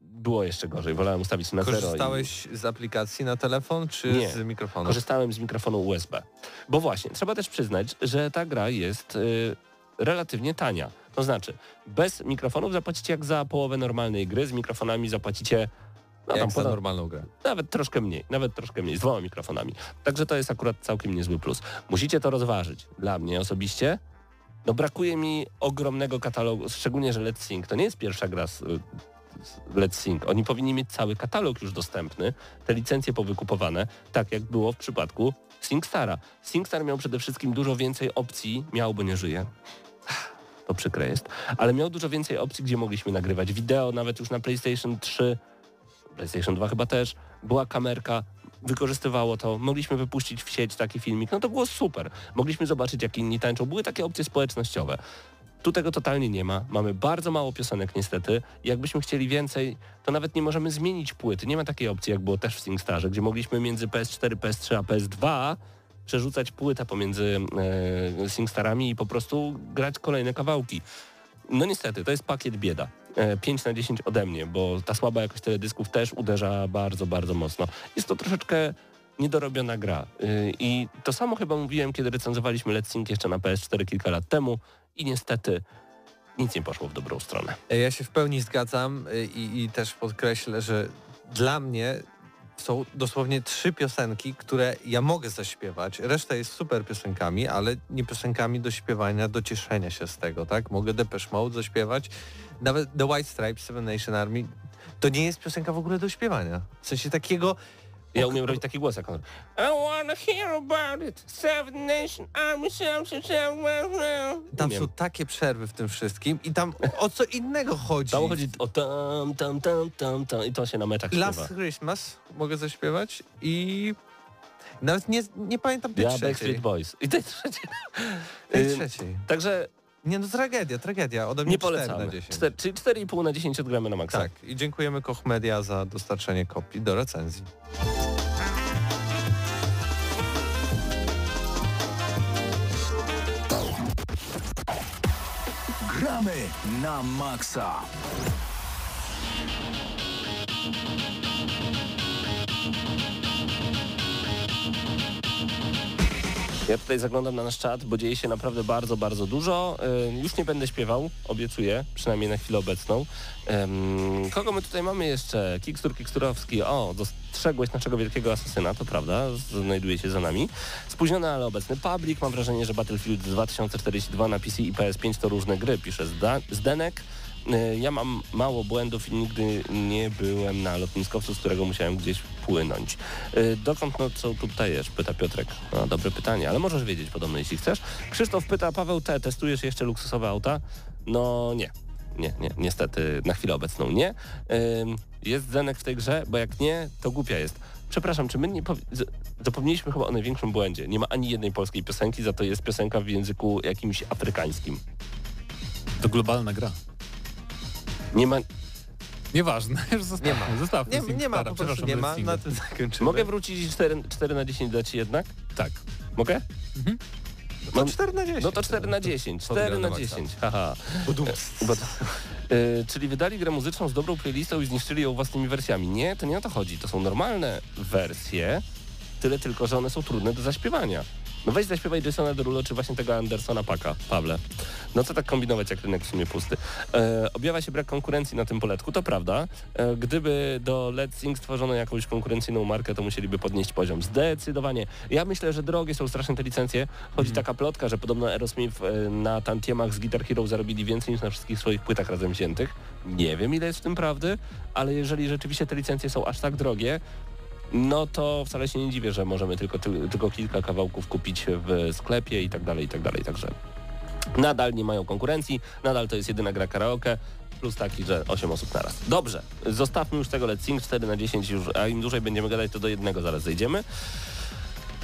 było jeszcze gorzej. Wolałem ustawić na zero. i- Korzystałeś z aplikacji na telefon czy Nie. z mikrofonu? Korzystałem z mikrofonu USB. Bo właśnie, trzeba też przyznać, że ta gra jest y, relatywnie tania. To znaczy, bez mikrofonów zapłacicie jak za połowę normalnej gry, z mikrofonami zapłacicie no, Jak tam za ponad, normalną grę. nawet troszkę mniej, nawet troszkę mniej, z dwoma mikrofonami. Także to jest akurat całkiem niezły plus. Musicie to rozważyć. Dla mnie osobiście, no brakuje mi ogromnego katalogu, szczególnie, że Let's Sync to nie jest pierwsza gra z, z Let's Sync. Oni powinni mieć cały katalog już dostępny, te licencje powykupowane, tak jak było w przypadku SingStara. SingStar miał przede wszystkim dużo więcej opcji, miał, bo nie żyje. To przykre jest, ale miał dużo więcej opcji, gdzie mogliśmy nagrywać wideo, nawet już na PlayStation 3 PlayStation 2 chyba też, była kamerka, wykorzystywało to, mogliśmy wypuścić w sieć taki filmik, no to było super. Mogliśmy zobaczyć, jak inni tańczą. Były takie opcje społecznościowe. Tu tego totalnie nie ma. Mamy bardzo mało piosenek niestety. Jakbyśmy chcieli więcej, to nawet nie możemy zmienić płyty. Nie ma takiej opcji, jak było też w SingStarze, gdzie mogliśmy między PS4, PS3 a PS2 przerzucać płytę pomiędzy e, SingStarami i po prostu grać kolejne kawałki. No niestety, to jest pakiet bieda. E, 5 na 10 ode mnie, bo ta słaba jakość teledysków też uderza bardzo, bardzo mocno. Jest to troszeczkę niedorobiona gra. Y, I to samo chyba mówiłem, kiedy recenzowaliśmy Let's Sync jeszcze na PS4 kilka lat temu i niestety nic nie poszło w dobrą stronę. E, Ja się w pełni zgadzam y, i, i też podkreślę, że dla mnie są dosłownie trzy piosenki, które ja mogę zaśpiewać. Reszta jest super piosenkami, ale nie piosenkami do śpiewania, do cieszenia się z tego, tak? Mogę Depeche Mode zaśpiewać. Nawet The White Stripes, Seven Nation Army, to nie jest piosenka w ogóle do śpiewania. W sensie takiego... Ja umiem robić taki głos jak on. I wanna hear about it. Seven Nation Army, Tam Umiem. są takie przerwy w tym wszystkim i tam o co innego chodzi. Tam chodzi o tam, tam, tam, tam, tam i to się na meczach śpiewa. Last Christmas mogę zaśpiewać i nawet nie, nie pamiętam tej Ja trzeciej. Backstreet Boys. I tej trzeciej. Tej Ym, trzeciej. Także Nie no, tragedia, tragedia. Ode mnie nie 4 polecamy. na 10. Cztery- czyli 4,5 na 10 odgramy na maksa. Tak, i dziękujemy Koch Media za dostarczenie kopii do recenzji. Gramy na maksa. Ja tutaj zaglądam na nasz czat, bo dzieje się naprawdę bardzo, bardzo dużo. Już nie będę śpiewał, obiecuję, przynajmniej na chwilę obecną. Kogo my tutaj mamy jeszcze? Kikstur Kiksturowski. O, dostrzegłeś naszego wielkiego asesyna, to prawda, znajduje się za nami. Spóźniony, ale obecny Public. Mam wrażenie, że Battlefield 2042 na PC i PS5 to różne gry, pisze Zdenek. Y, Ja mam mało błędów i nigdy nie byłem na lotniskowcu, z którego musiałem gdzieś płynąć. Y, Dokąd no co tu ptajesz? Pyta Piotrek. No, dobre pytanie, ale możesz wiedzieć podobno, jeśli chcesz. Krzysztof pyta, Paweł T, testujesz jeszcze luksusowe auta? No nie. Nie, nie, niestety na chwilę obecną nie. Jest Zenek w tej grze, bo jak nie, to głupia jest. Przepraszam, czy my nie zapomnieliśmy chyba o największym błędzie. Nie ma ani jednej polskiej piosenki, za to jest piosenka w języku jakimś afrykańskim. To globalna gra. Nie ma, Nieważne, już zostawmy. Nie ma. Zostawmy Nie, nie ma, po prostu przepraszam, nie ma, na tym zakończymy. Mogę wrócić 4, 4 na 10 dać jednak? Tak. Mogę? No 4 na 10. No to 4 na 10. 4 Podgram na na maksa. 10. Haha. Budum. Bo, y, czyli wydali grę muzyczną z dobrą playlistą i zniszczyli ją własnymi wersjami. Nie, to nie o to chodzi. To są normalne wersje, tyle tylko, że one są trudne do zaśpiewania. No weź zaśpiewaj Jasona Derulo czy właśnie tego Andersona Paka, Pawle. No co tak kombinować, jak rynek w sumie pusty. E, objawia się brak konkurencji na tym poletku, to prawda. E, gdyby do Let's Sing stworzono jakąś konkurencyjną markę, to musieliby podnieść poziom. Zdecydowanie. Ja myślę, że drogie są strasznie te licencje. Chodzi taka plotka, że podobno Aerosmith e, na tantiemach z Guitar Hero zarobili więcej niż na wszystkich swoich płytach razem wziętych. Nie wiem, ile jest w tym prawdy, ale jeżeli rzeczywiście te licencje są aż tak drogie, no to wcale się nie dziwię, że możemy tylko, ty, tylko kilka kawałków kupić w sklepie i tak dalej, i tak dalej. Także nadal nie mają konkurencji, nadal to jest jedyna gra karaoke, plus taki, że 8 osób naraz. Dobrze, zostawmy już tego Let's Sing 4 na 10 już, a im dłużej będziemy gadać, to do jednego zaraz zejdziemy.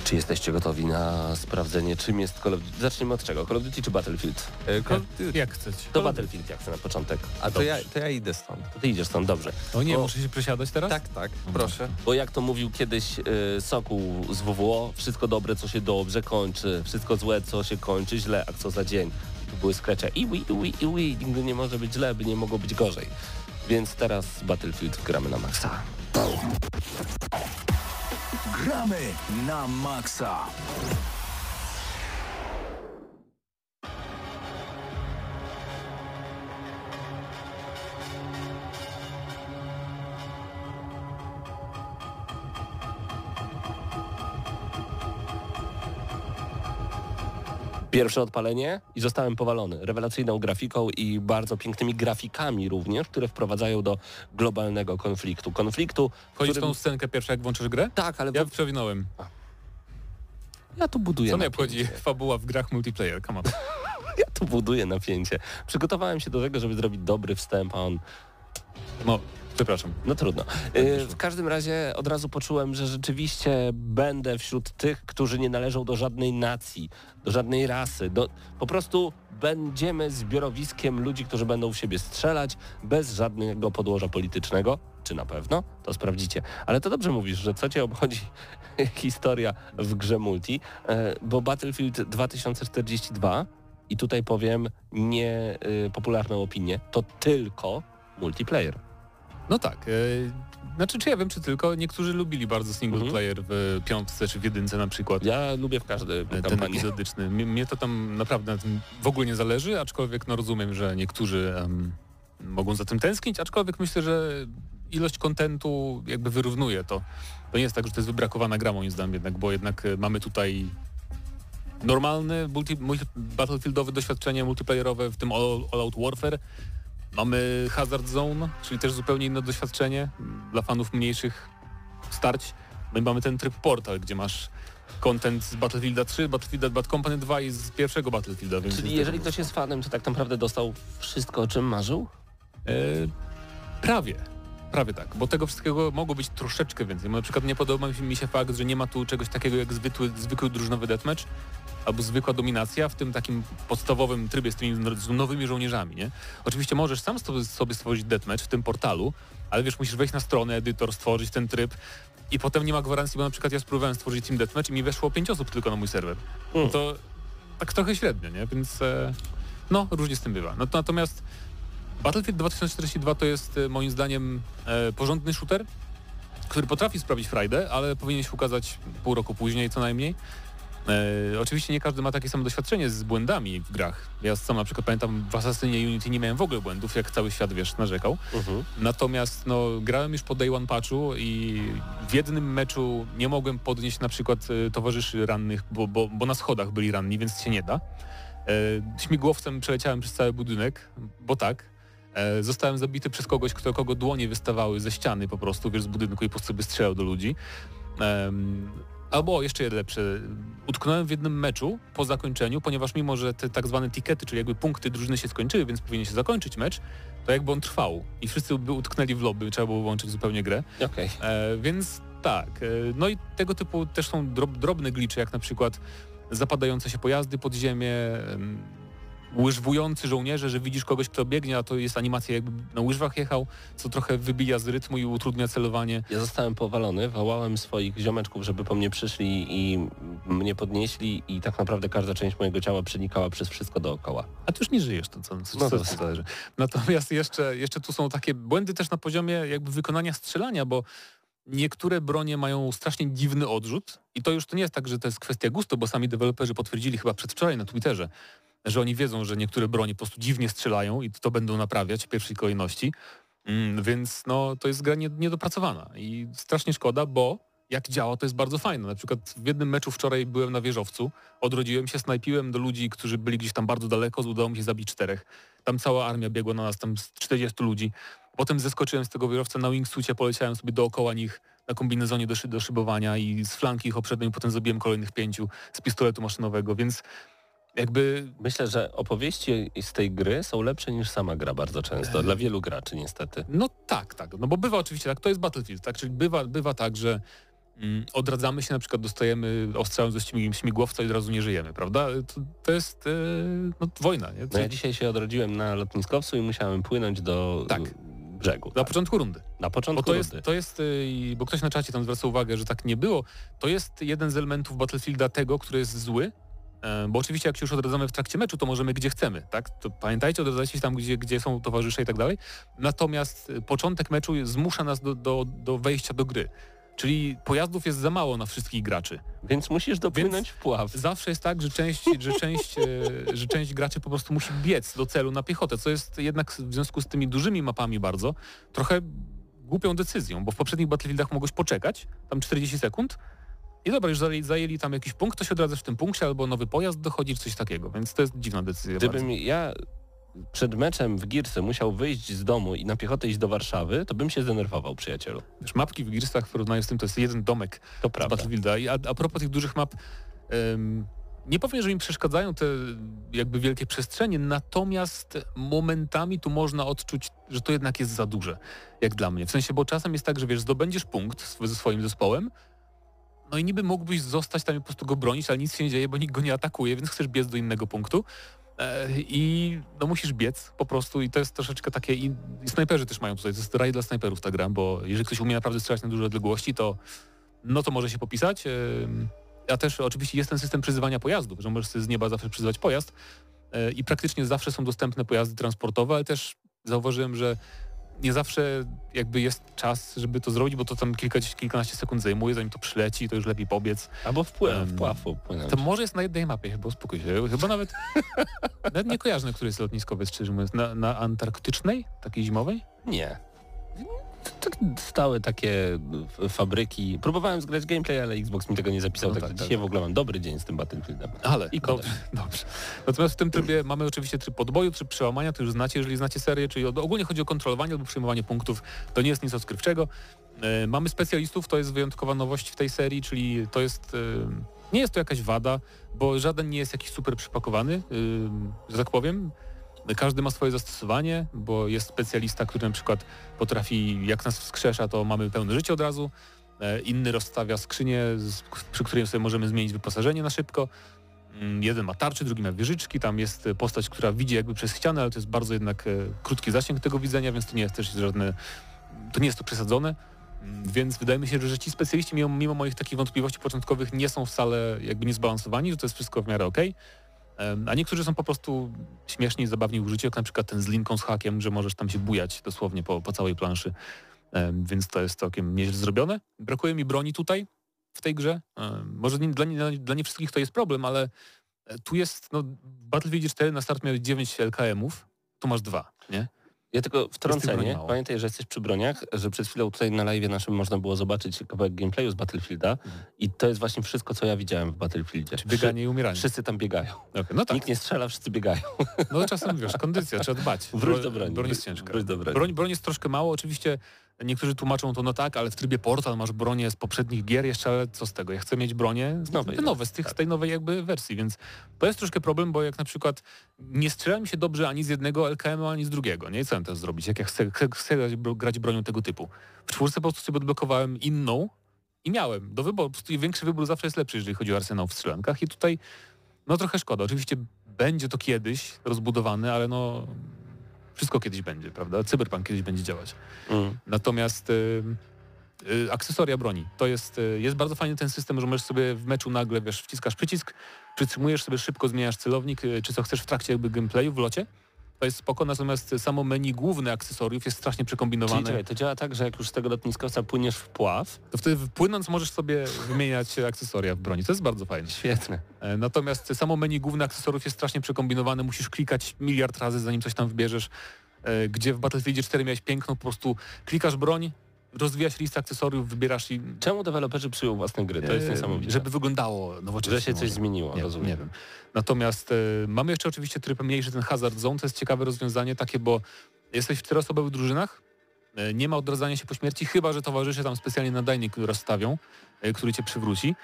Czy jesteście gotowi na sprawdzenie, czym jest Call of Duty? Zacznijmy od czego? Call of Duty czy Battlefield? E, Call- Jak chcecie. To Battlefield, jak chcę na początek. A to Dobrze. ja, to ja idę stąd. To ty idziesz stąd, dobrze. O nie, O. muszę się przesiadać teraz? Tak, tak, proszę. Bo jak to mówił kiedyś y, Sokół z WWO, wszystko dobre, co się dobrze kończy, wszystko złe, co się kończy źle, a co za dzień. To były skrecze iwi, iwi, iwi, nigdy nie może być źle, by nie mogło być gorzej. Więc teraz Battlefield gramy na maksa. Gramy na maksa. Pierwsze odpalenie i zostałem powalony. Rewelacyjną grafiką i bardzo pięknymi grafikami również, które wprowadzają do globalnego konfliktu. Konfliktu, w Wchodzisz w którym... tą scenkę pierwsza, jak włączysz grę? Tak, ale Ja w... przewinąłem. ja tu buduję Co mnie obchodzi fabuła w grach multiplayer? Come on. Ja tu buduję napięcie. Przygotowałem się do tego, żeby zrobić dobry wstęp, a on No, przepraszam. No trudno. Y, W każdym razie od razu poczułem, że rzeczywiście będę wśród tych, którzy nie należą do żadnej nacji, do żadnej rasy. Do, po prostu będziemy zbiorowiskiem ludzi, którzy będą w siebie strzelać bez żadnego podłoża politycznego. Czy na pewno? To sprawdzicie. Ale to dobrze mówisz, że co cię obchodzi historia w grze multi, e, bo Battlefield 2042 i tutaj powiem nie y, opinię, to tylko multiplayer. No tak. E, znaczy, czy ja wiem, czy tylko niektórzy lubili bardzo single Mhm. player w piątce czy w jedynce na przykład. Ja lubię w każdej e, ten kampanii. epizodyczny. Mnie, to tam naprawdę na tym w ogóle nie zależy, aczkolwiek no rozumiem, że niektórzy em, mogą za tym tęsknić, aczkolwiek myślę, że ilość kontentu jakby wyrównuje to. To nie jest tak, że to jest wybrakowana gra moim zdaniem jednak, bo jednak e, mamy tutaj normalne multi, multi, battlefieldowe doświadczenie multiplayerowe, w tym All, all Out Warfare. Mamy Hazard Zone, czyli też zupełnie inne doświadczenie dla fanów mniejszych starć. My mamy ten tryb Portal, gdzie masz content z Battlefielda 3, Battlefielda Bad Company 2 i z pierwszego Battlefielda. Więc Czyli jeżeli ktoś jest fanem, to tak naprawdę dostał wszystko, o czym marzył? E, prawie. Prawie tak, bo tego wszystkiego mogło być troszeczkę więcej. Na przykład nie podoba mi się fakt, że nie ma tu czegoś takiego jak zwykły, zwykły drużynowy deathmatch albo zwykła dominacja w tym takim podstawowym trybie z tymi z nowymi żołnierzami, nie? Oczywiście możesz sam sobie- stworzyć deathmatch w tym portalu, ale wiesz, musisz wejść na stronę, edytor, stworzyć ten tryb i potem nie ma gwarancji, bo na przykład ja spróbowałem stworzyć team deathmatch i mi weszło pięć osób tylko na mój serwer. Hmm. To tak trochę średnio, nie? Więc e, no, różnie z tym bywa. No, to, natomiast Battlefield 2042 to jest e, moim zdaniem e, porządny shooter, który potrafi sprawić frajdę, ale powinien się ukazać pół roku później co najmniej. E, oczywiście nie każdy ma takie samo doświadczenie z błędami w grach. Ja sam na przykład pamiętam w Assassinie Unity nie miałem w ogóle błędów, jak cały świat, wiesz, narzekał. Natomiast no, grałem już po Day One patchu i w jednym meczu nie mogłem podnieść na przykład e, towarzyszy rannych, bo, bo, bo na schodach byli ranni, więc się nie da. E, śmigłowcem przeleciałem przez cały budynek, bo tak. E, zostałem zabity przez kogoś, kto, kogo dłonie wystawały ze ściany po prostu, wiesz, z budynku i po prostu by strzelał do ludzi. Albo jeszcze lepsze, utknąłem w jednym meczu po zakończeniu, ponieważ mimo, że te tak zwane tikety, czyli jakby punkty drużyny się skończyły, więc powinien się zakończyć mecz, to jakby on trwał i wszyscy by utknęli w lobby, trzeba było wyłączyć zupełnie grę. Okej. E, więc tak, e, no i tego typu też są drob, drobne glicze, jak na przykład zapadające się pojazdy pod ziemię, em, łyżwujący żołnierze, że widzisz kogoś, kto biegnie, a to jest animacja jakby na łyżwach jechał, co trochę wybija z rytmu i utrudnia celowanie. Ja zostałem powalony, wołałem swoich ziomeczków, żeby po mnie przyszli i mnie podnieśli i tak naprawdę każda część mojego ciała przenikała przez wszystko dookoła. A ty już nie żyjesz, to co, co, No to- zależy. Natomiast jeszcze, jeszcze tu są takie błędy też na poziomie jakby wykonania strzelania, bo niektóre bronie mają strasznie dziwny odrzut i to już to nie jest tak, że to jest kwestia gustu, bo sami deweloperzy potwierdzili chyba przedwczoraj na Twitterze, że oni wiedzą, że niektóre bronie po prostu dziwnie strzelają i to będą naprawiać w pierwszej kolejności. Mm, więc no, to jest gra nie, niedopracowana i strasznie szkoda, bo jak działa, to jest bardzo fajne. Na przykład w jednym meczu wczoraj byłem na wieżowcu, odrodziłem się, snajpiłem do ludzi, którzy byli gdzieś tam bardzo daleko, udało mi się zabić czterech. Tam cała armia biegła na nas, tam z 40 ludzi. Potem zeskoczyłem z tego wieżowca na wingsucie, poleciałem sobie dookoła nich na kombinezonie do, szy do szybowania i z flanki ich oprzedłem, potem zabiłem kolejnych pięciu z pistoletu maszynowego, więc jakby Myślę, że opowieści z tej gry są lepsze niż sama gra bardzo często, dla wielu graczy niestety. No tak, tak. No bo bywa oczywiście tak, to jest Battlefield, tak? Czyli bywa, bywa tak, że mm, odradzamy się, na przykład dostajemy ostrzałem ze śmig- śmigłowca i od razu nie żyjemy, prawda? To, to jest e, no, wojna, nie? No ja dzisiaj się odrodziłem na lotniskowcu i musiałem płynąć do Tak. brzegu. Na Tak. początku rundy. Na Bo początku to jest, rundy. to jest i- bo ktoś na czacie tam zwraca uwagę, że tak nie było. To jest jeden z elementów Battlefielda tego, który jest zły. E, Bo oczywiście jak się już odradzamy w trakcie meczu, to możemy gdzie chcemy, tak? To pamiętajcie, odradzajcie się tam, gdzie, gdzie są towarzysze i tak dalej. Natomiast y, początek meczu zmusza nas do, do, do wejścia do gry. Czyli pojazdów jest za mało na wszystkich graczy. Więc musisz dopłynąć w pław. Zawsze jest tak, że część, że, część, e, że część graczy po prostu musi biec do celu na piechotę, co jest jednak w związku z tymi dużymi mapami bardzo trochę głupią decyzją, bo w poprzednich Battlefieldach mogłeś poczekać, tam 40 sekund I dobra, już zajęli, zajęli tam jakiś punkt, to się odradzasz w tym punkcie, albo nowy pojazd dochodzi, czy coś takiego, więc to jest dziwna decyzja. bardzo. Gdybym ja przed meczem w Girce musiał wyjść z domu i na piechotę iść do Warszawy, to bym się zdenerwował, przyjacielu. Wiesz, mapki w Gearsach w porównaniu z tym to jest jeden domek To z prawda. Battlefielda. I a, a propos tych dużych map, em, nie powiem, że mi przeszkadzają te jakby wielkie przestrzenie, natomiast momentami tu można odczuć, że to jednak jest za duże, jak dla mnie. W sensie, bo czasem jest tak, że wiesz, zdobędziesz punkt ze swoim zespołem, no i niby mógłbyś zostać tam i po prostu go bronić, ale nic się nie dzieje, bo nikt go nie atakuje, więc chcesz biec do innego punktu. E, I no musisz biec po prostu i to jest troszeczkę takie, i, i snajperzy też mają tutaj, to jest raj dla snajperów ta gra, bo jeżeli ktoś umie naprawdę strzelać na duże odległości, to no to może się popisać. Ym, A też oczywiście jest ten system przyzywania pojazdów, że możesz z nieba zawsze przyzywać pojazd e, i praktycznie zawsze są dostępne pojazdy transportowe, ale też zauważyłem, że nie zawsze jakby jest czas, żeby to zrobić, bo to tam kilka, kilkanaście sekund zajmuje, zanim to przyleci, to już lepiej pobiec. Albo wpływ, Em, wpław. To może jest na jednej mapie, chyba uspokój się. Chyba nawet, nawet nie kojarzę, na której jest lotniskowiec, szczerze mówiąc. Na, na antarktycznej? Takiej zimowej? Nie. Stały takie fabryki. Próbowałem zgrać gameplay, ale Xbox mi tego nie zapisał. No tak, tak, dzisiaj tak. w ogóle mam dobry dzień z tym Battlefieldem. Ale, I dobrze, dobrze. Natomiast w tym trybie mamy oczywiście tryb podboju, tryb przełamania, to już znacie, jeżeli znacie serię, czyli ogólnie chodzi o kontrolowanie albo przyjmowanie punktów. To nie jest nic odkrywczego. E, mamy specjalistów, to jest wyjątkowa nowość w tej serii, czyli to jest... E, nie jest to jakaś wada, bo żaden nie jest jakiś super przypakowany, e, że tak powiem. Każdy ma swoje zastosowanie, bo jest specjalista, który na przykład potrafi, jak nas wskrzesza, to mamy pełne życie od razu. E, Inny rozstawia skrzynię, przy której sobie możemy zmienić wyposażenie na szybko. Mm, Jeden ma tarczy, drugi ma wieżyczki, tam jest postać, która widzi jakby przez ścianę, ale to jest bardzo jednak e, krótki zasięg tego widzenia, więc to nie jest też żadne, to nie jest to przesadzone. Mm, Więc wydaje mi się, że ci specjaliści mimo, mimo moich takich wątpliwości początkowych nie są wcale jakby niezbalansowani, że to jest wszystko w miarę okej. Em, A niektórzy są po prostu śmieszni i zabawni w jak na przykład ten z linką z hakiem, że możesz tam się bujać dosłownie po, po całej planszy. Więc to jest całkiem nieźle zrobione. Brakuje mi broni tutaj, w tej grze. Może nie, dla, nie, dla nie wszystkich to jest problem, ale e, tu jest, no, Battlefield 4 na start miałeś 9 LKM-ów, tu masz dwa, nie? Ja tylko wtrącenie. Pamiętaj, że jesteś przy broniach, że przed chwilą tutaj na live naszym można było zobaczyć kawałek gameplayu z Battlefielda i to jest właśnie wszystko, co ja widziałem w Battlefieldzie. Czy bieganie i umieranie. Wszyscy tam biegają. Okej, No tak, Nikt nie strzela, wszyscy biegają. no czasem wiesz, kondycja, trzeba dbać. Wróć do broni. Broń jest ciężka. wróć do broni. Broń, broń jest troszkę mało, oczywiście niektórzy tłumaczą to no tak, ale w trybie portal masz bronię z poprzednich gier jeszcze, ale co z tego? Ja chcę mieć bronię Z nowej, te nowe, z, tych, tak. z tej nowej jakby wersji, więc to jest troszkę problem, bo jak na przykład nie strzela mi się dobrze ani z jednego LKM-u, ani z drugiego, nie? I co mam teraz zrobić? Jak ja chcę, chcę, chcę grać, grać bronią tego typu? W czwórce po prostu sobie odblokowałem inną i miałem do wyboru, po prostu większy wybór zawsze jest lepszy, jeżeli chodzi o arsenał w strzelankach i tutaj no trochę szkoda. Oczywiście będzie to kiedyś rozbudowane, ale no wszystko kiedyś będzie, prawda? Cyberpunk kiedyś będzie działać. Mm. Natomiast y, y, akcesoria broni. To jest, y, jest bardzo fajny ten system, że możesz sobie w meczu nagle, wiesz, wciskasz przycisk, przytrzymujesz sobie szybko, zmieniasz celownik, y, czy co chcesz w trakcie jakby gameplayu w locie. To jest spoko, natomiast samo menu główne akcesoriów jest strasznie Czyli przekombinowane. czekaj, to działa tak, że jak już z tego lotniskowca płyniesz w pław, To wtedy płynąc możesz sobie wymieniać akcesoria w broni. To jest bardzo fajne. świetne. E, Natomiast samo menu główne akcesoriów jest strasznie przekombinowane, musisz klikać miliard razy zanim coś tam wybierzesz, e, gdzie w Battlefield 4 miałeś piękną, po prostu klikasz broń, rozwijasz listę akcesoriów, wybierasz i... Czemu deweloperzy przyjął własne gry? To jest e, niesamowite. Żeby wyglądało nowocześnie. że się coś zmieniło, Nie, rozumiem. nie wiem. Natomiast e, mamy jeszcze oczywiście tryb mniejszy, ten Hazard Zone, to jest ciekawe rozwiązanie takie, bo jesteś w czteroosobowych drużynach, e, nie ma odradzania się po śmierci, chyba że towarzysze tam specjalnie nadajnik, który rozstawią, e, który cię przywróci.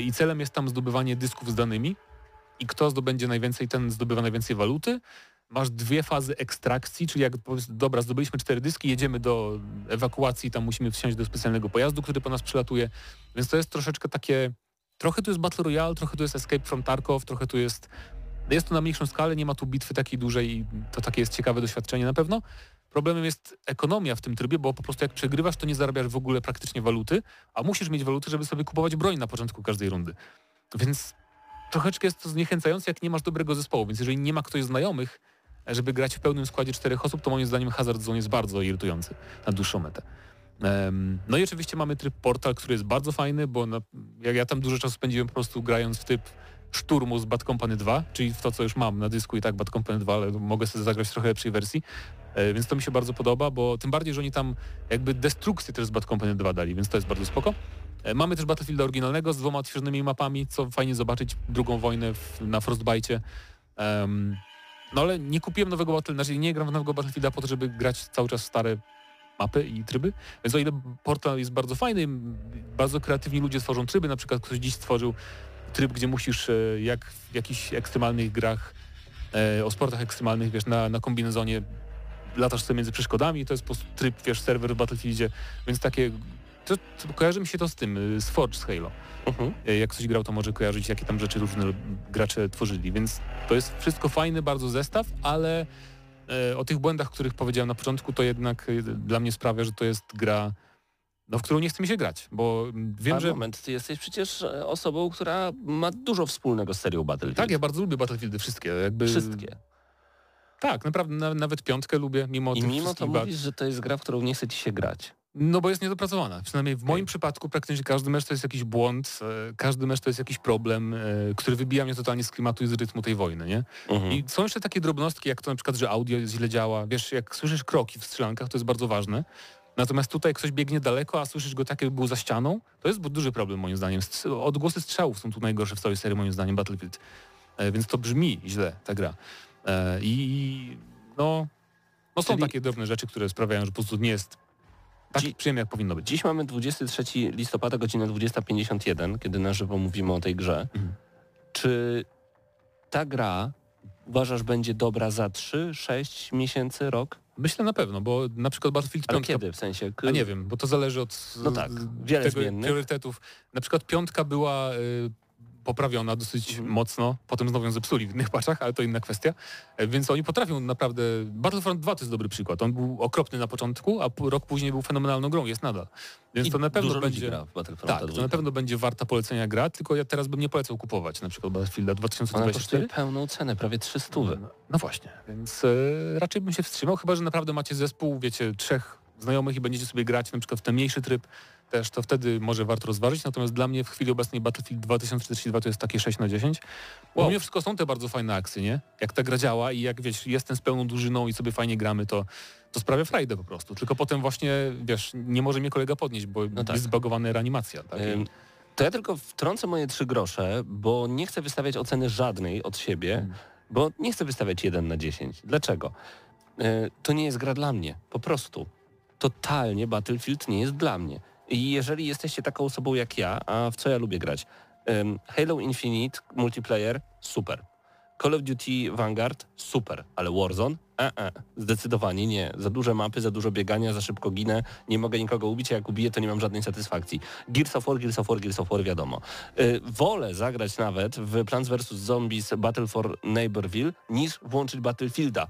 I celem jest tam zdobywanie dysków z danymi i kto zdobędzie najwięcej, ten zdobywa najwięcej waluty. Masz dwie fazy ekstrakcji, czyli jak dobra, zdobyliśmy cztery dyski, jedziemy do ewakuacji, tam musimy wsiąść do specjalnego pojazdu, który po nas przylatuje. Więc to jest troszeczkę takie, trochę tu jest Battle Royale, trochę tu jest Escape from Tarkov, trochę tu jest, jest to na mniejszą skalę, nie ma tu bitwy takiej dużej i to takie jest ciekawe doświadczenie na pewno. Problemem jest ekonomia w tym trybie, bo po prostu jak przegrywasz, to nie zarabiasz w ogóle praktycznie waluty, a musisz mieć waluty, żeby sobie kupować broń na początku każdej rundy. Więc troszeczkę jest to zniechęcające, jak nie masz dobrego zespołu, więc jeżeli nie ma ktoś znajomych, żeby grać w pełnym składzie czterech osób, to moim zdaniem Hazard Zone jest bardzo irytujący na dłuższą metę. No i oczywiście mamy tryb portal, który jest bardzo fajny, bo na, jak ja tam dużo czasu spędziłem po prostu grając w typ szturmu z Bad Company 2, czyli w to, co już mam na dysku i tak Bad Company 2, ale mogę sobie zagrać w trochę lepszej wersji, E, więc to mi się bardzo podoba, bo tym bardziej, że oni tam jakby destrukcję też z Bad Company 2 dali, więc to jest bardzo spoko. E, Mamy też Battlefielda oryginalnego z dwoma odświeżonymi mapami, co fajnie zobaczyć drugą wojnę w, na Frostbite. Um, no ale nie kupiłem nowego Battlefielda, znaczy nie gram w nowego Battlefielda po to, żeby grać cały czas stare mapy i tryby. Więc o ile portal jest bardzo fajny, bardzo kreatywni ludzie tworzą tryby, na przykład ktoś dziś stworzył tryb, gdzie musisz e, jak w jakichś ekstremalnych grach e, o sportach ekstremalnych, wiesz, na, na kombinezonie latasz sobie między przeszkodami, to jest po prostu tryb, wiesz, serwer w Battlefieldzie, więc takie, to, to kojarzy mi się to z tym, y, z Forge z Halo. Mhm. E, Jak ktoś grał, to może kojarzyć, jakie tam rzeczy różne gracze tworzyli, więc to jest wszystko fajny bardzo zestaw, ale e, o tych błędach, których powiedziałem na początku, to jednak dla mnie sprawia, że to jest gra, no, w którą nie chce mi się grać, bo mm, wiem, A że... moment, ty jesteś przecież e, osobą, która ma dużo wspólnego z serią Battlefield. Tak, ja bardzo lubię Battlefieldy, wszystkie. Jakby... Wszystkie. Tak, naprawdę na, nawet piątkę lubię, mimo I mimo to mówisz, że to jest gra, w którą nie chce ci się grać. No bo jest niedopracowana. Przynajmniej w moim przypadku praktycznie każdy mecz to jest jakiś błąd, e, każdy mecz to jest jakiś problem, e, który wybija mnie totalnie z klimatu i z rytmu tej wojny, nie? Mhm. I są jeszcze takie drobnostki, jak to na przykład, że audio źle działa. Wiesz, jak słyszysz kroki w strzelankach, to jest bardzo ważne. Natomiast tutaj ktoś biegnie daleko, a słyszysz go tak, jakby był za ścianą, to jest duży problem moim zdaniem. Odgłosy strzałów są tu najgorsze w całej serii moim zdaniem Battlefield. E, Więc to brzmi źle, ta gra. I no, no są Czyli- takie drobne rzeczy, które sprawiają, że po prostu nie jest tak Dzi- przyjemnie, jak powinno być. Dziś mamy 23 listopada, godzina 20.51, kiedy na żywo mówimy o tej grze. Mhm. Czy ta gra uważasz będzie dobra za 3, 6 miesięcy, rok? Myślę na pewno, bo na przykład Battlefield Ale 5 kiedy w sensie? K- A nie wiem, bo to zależy od No tak, wiele tego zmiennych. priorytetów. Na przykład piątka była y, poprawiona dosyć Mhm. mocno, potem znowu ją zepsuli w innych paczach, ale to inna kwestia. E, Więc oni potrafią naprawdę... Battlefront 2 to jest dobry przykład. On był okropny na początku, a rok później był fenomenalną grą, jest nadal. Więc I to na pewno będzie... Tak, to na pewno będzie warta polecenia gra, tylko ja teraz bym nie polecał kupować na przykład Battlefielda Ona kosztuje 2024. pełną cenę, prawie 300. No, no właśnie, więc e, raczej bym się wstrzymał, chyba że naprawdę macie zespół, wiecie, trzech znajomych i będziecie sobie grać na przykład w ten mniejszy tryb, też to wtedy może warto rozważyć, natomiast dla mnie w chwili obecnej Battlefield 2042 to jest takie 6 na 10. Bo Wow. mimo wszystko są te bardzo fajne akcje, nie? Jak ta gra działa i jak wiesz, jestem z pełną drużyną i sobie fajnie gramy, to, to sprawia frajdę po prostu. Tylko potem właśnie, wiesz, nie może mnie kolega podnieść, bo No tak. jest zbagowana reanimacja. Tak? Ym, To ja tylko wtrącę moje trzy grosze, bo nie chcę wystawiać oceny żadnej od siebie, Mm. bo nie chcę wystawiać 1 na 10. Dlaczego? Y, To nie jest gra dla mnie, po prostu. Totalnie Battlefield nie jest dla mnie. I jeżeli jesteście taką osobą jak ja, a w co ja lubię grać? Halo Infinite, multiplayer, super. Call of Duty Vanguard, super, ale Warzone? E, e, zdecydowanie nie. Za duże mapy, za dużo biegania, za szybko ginę, nie mogę nikogo ubić, a jak ubiję, to nie mam żadnej satysfakcji. Gears of War, Gears of War, Gears of War, wiadomo. Y, wolę zagrać nawet w Plants vs. Zombies Battle for Neighborville niż włączyć Battlefielda.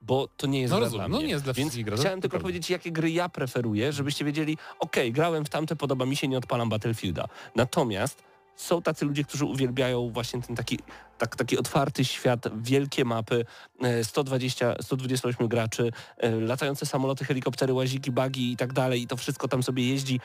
Bo to nie jest No gra rozumiem, no mnie. nie jest dla Więc wszystkich chciałem tylko prawda. powiedzieć, jakie gry ja preferuję, żebyście wiedzieli, okej, grałem w tamte, podoba mi się, nie odpalam Battlefielda. Natomiast są tacy ludzie, którzy uwielbiają właśnie ten taki, tak, taki otwarty świat, wielkie mapy, e, 120, 128 graczy, e, latające samoloty, helikoptery, łaziki, bagi i tak dalej i to wszystko tam sobie jeździ.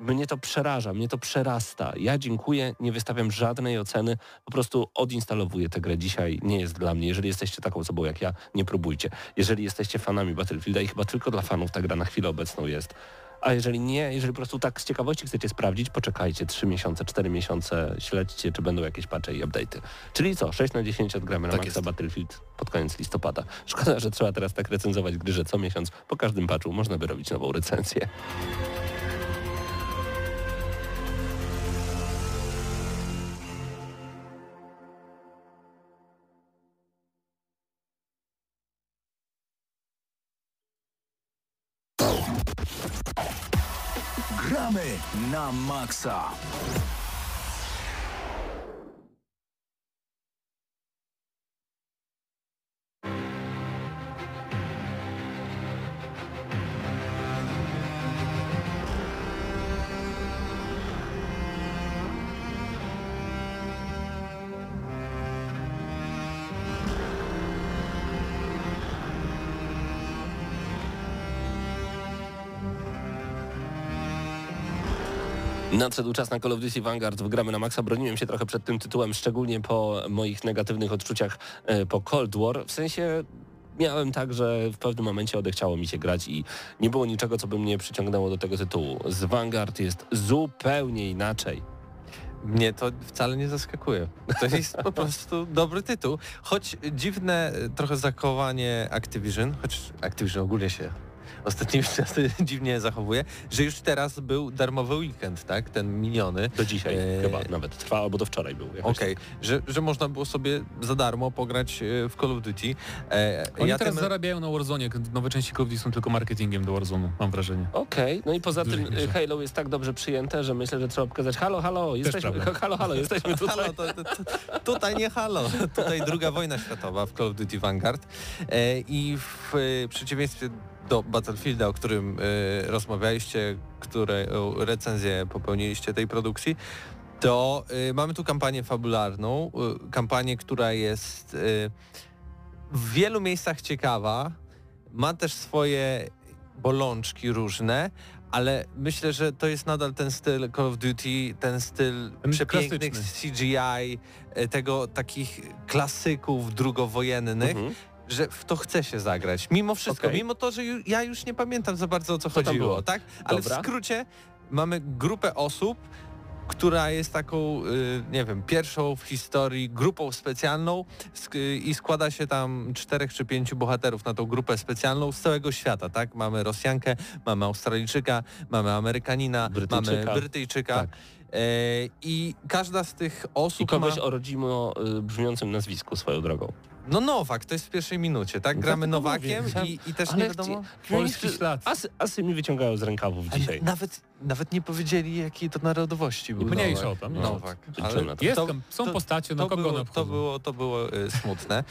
Mnie to przeraża, mnie to przerasta. Ja dziękuję, nie wystawiam żadnej oceny, po prostu odinstalowuję tę grę dzisiaj, nie jest dla mnie. Jeżeli jesteście taką osobą jak ja, nie próbujcie. Jeżeli jesteście fanami Battlefielda i chyba tylko dla fanów ta gra na chwilę obecną jest, a jeżeli nie, jeżeli po prostu tak z ciekawości chcecie sprawdzić, poczekajcie 3 miesiące, 4 miesiące, śledźcie, czy będą jakieś patche i update'y. Czyli co, 6 na 10 odgramy na Tak Maxa. Battlefield pod koniec listopada. Szkoda, że trzeba teraz tak recenzować gry, że co miesiąc po każdym patchu można by robić nową recenzję. Na maksa. Nadszedł czas na Call of Duty Vanguard, gramy na maksa. Broniłem się trochę przed tym tytułem, szczególnie po moich negatywnych odczuciach e, po Cold War. W sensie miałem tak, że w pewnym momencie odechciało mi się grać i nie było niczego, co by mnie przyciągnęło do tego tytułu. Z Vanguard jest zupełnie inaczej. Mnie to wcale nie zaskakuje. To jest po prostu dobry tytuł. Choć dziwne e, trochę zachowanie Activision, choć Activision ogólnie się ostatnimi czasy dziwnie zachowuje, że już teraz był darmowy weekend, tak? Ten miniony. Do dzisiaj Eee. chyba nawet trwa, albo do wczoraj był. Okej, że, że można było sobie za darmo pograć e, w Call of Duty. E, Oni ja teraz tym- zarabiają na Warzone, nowe części Call of Duty są tylko marketingiem do Warzone'u, mam wrażenie. Okej, no i poza tym mierze. y, Halo jest tak dobrze przyjęte, że myślę, że trzeba pokazać halo, halo, jesteśmy, halo, halo, jesteśmy tutaj. Halo, to, to, to, tutaj nie halo. Tutaj druga wojna światowa w Call of Duty Vanguard. E, I w e, przeciwieństwie do Battlefielda, o którym e, rozmawialiście, które o, recenzję popełniliście tej produkcji, to e, mamy tu kampanię fabularną, kampanię, która jest w wielu miejscach ciekawa, ma też swoje bolączki różne, ale myślę, że to jest nadal ten styl Call of Duty, ten styl przepięknych. CGI, tego takich klasyków drugowojennych, Mhm. Że w to chce się zagrać. Mimo wszystko, Okej. mimo to, że ju, ja już nie pamiętam za bardzo o co, Co chodziło, tak? Ale Dobra. w skrócie mamy grupę osób, która jest taką, y, nie wiem, pierwszą w historii grupą specjalną y, i składa się tam czterech czy pięciu bohaterów na tą grupę specjalną z całego świata, tak? Mamy Rosjankę, mamy Australijczyka, mamy Amerykanina, Brytyjczyka. mamy Brytyjczyka. Tak. E, I każda z tych osób I kogoś ma... o rodzimo y, brzmiącym nazwisku swoją drogą. No Nowak, to jest w pierwszej minucie, tak? Gramy Dlatego Nowakiem mówię, i, i też Ale nie wiadomo... chci- Polski chci- ślad. Asy, asy mi wyciągają z rękawów Ale dzisiaj. Nawet, nawet nie powiedzieli, jakiej to narodowości był Mniejsza Nowak. o tam, no. Nowak. To. Jest, to- tam, są to- postacie, no to kogo było, one to obchodzą? było, to było e, smutne,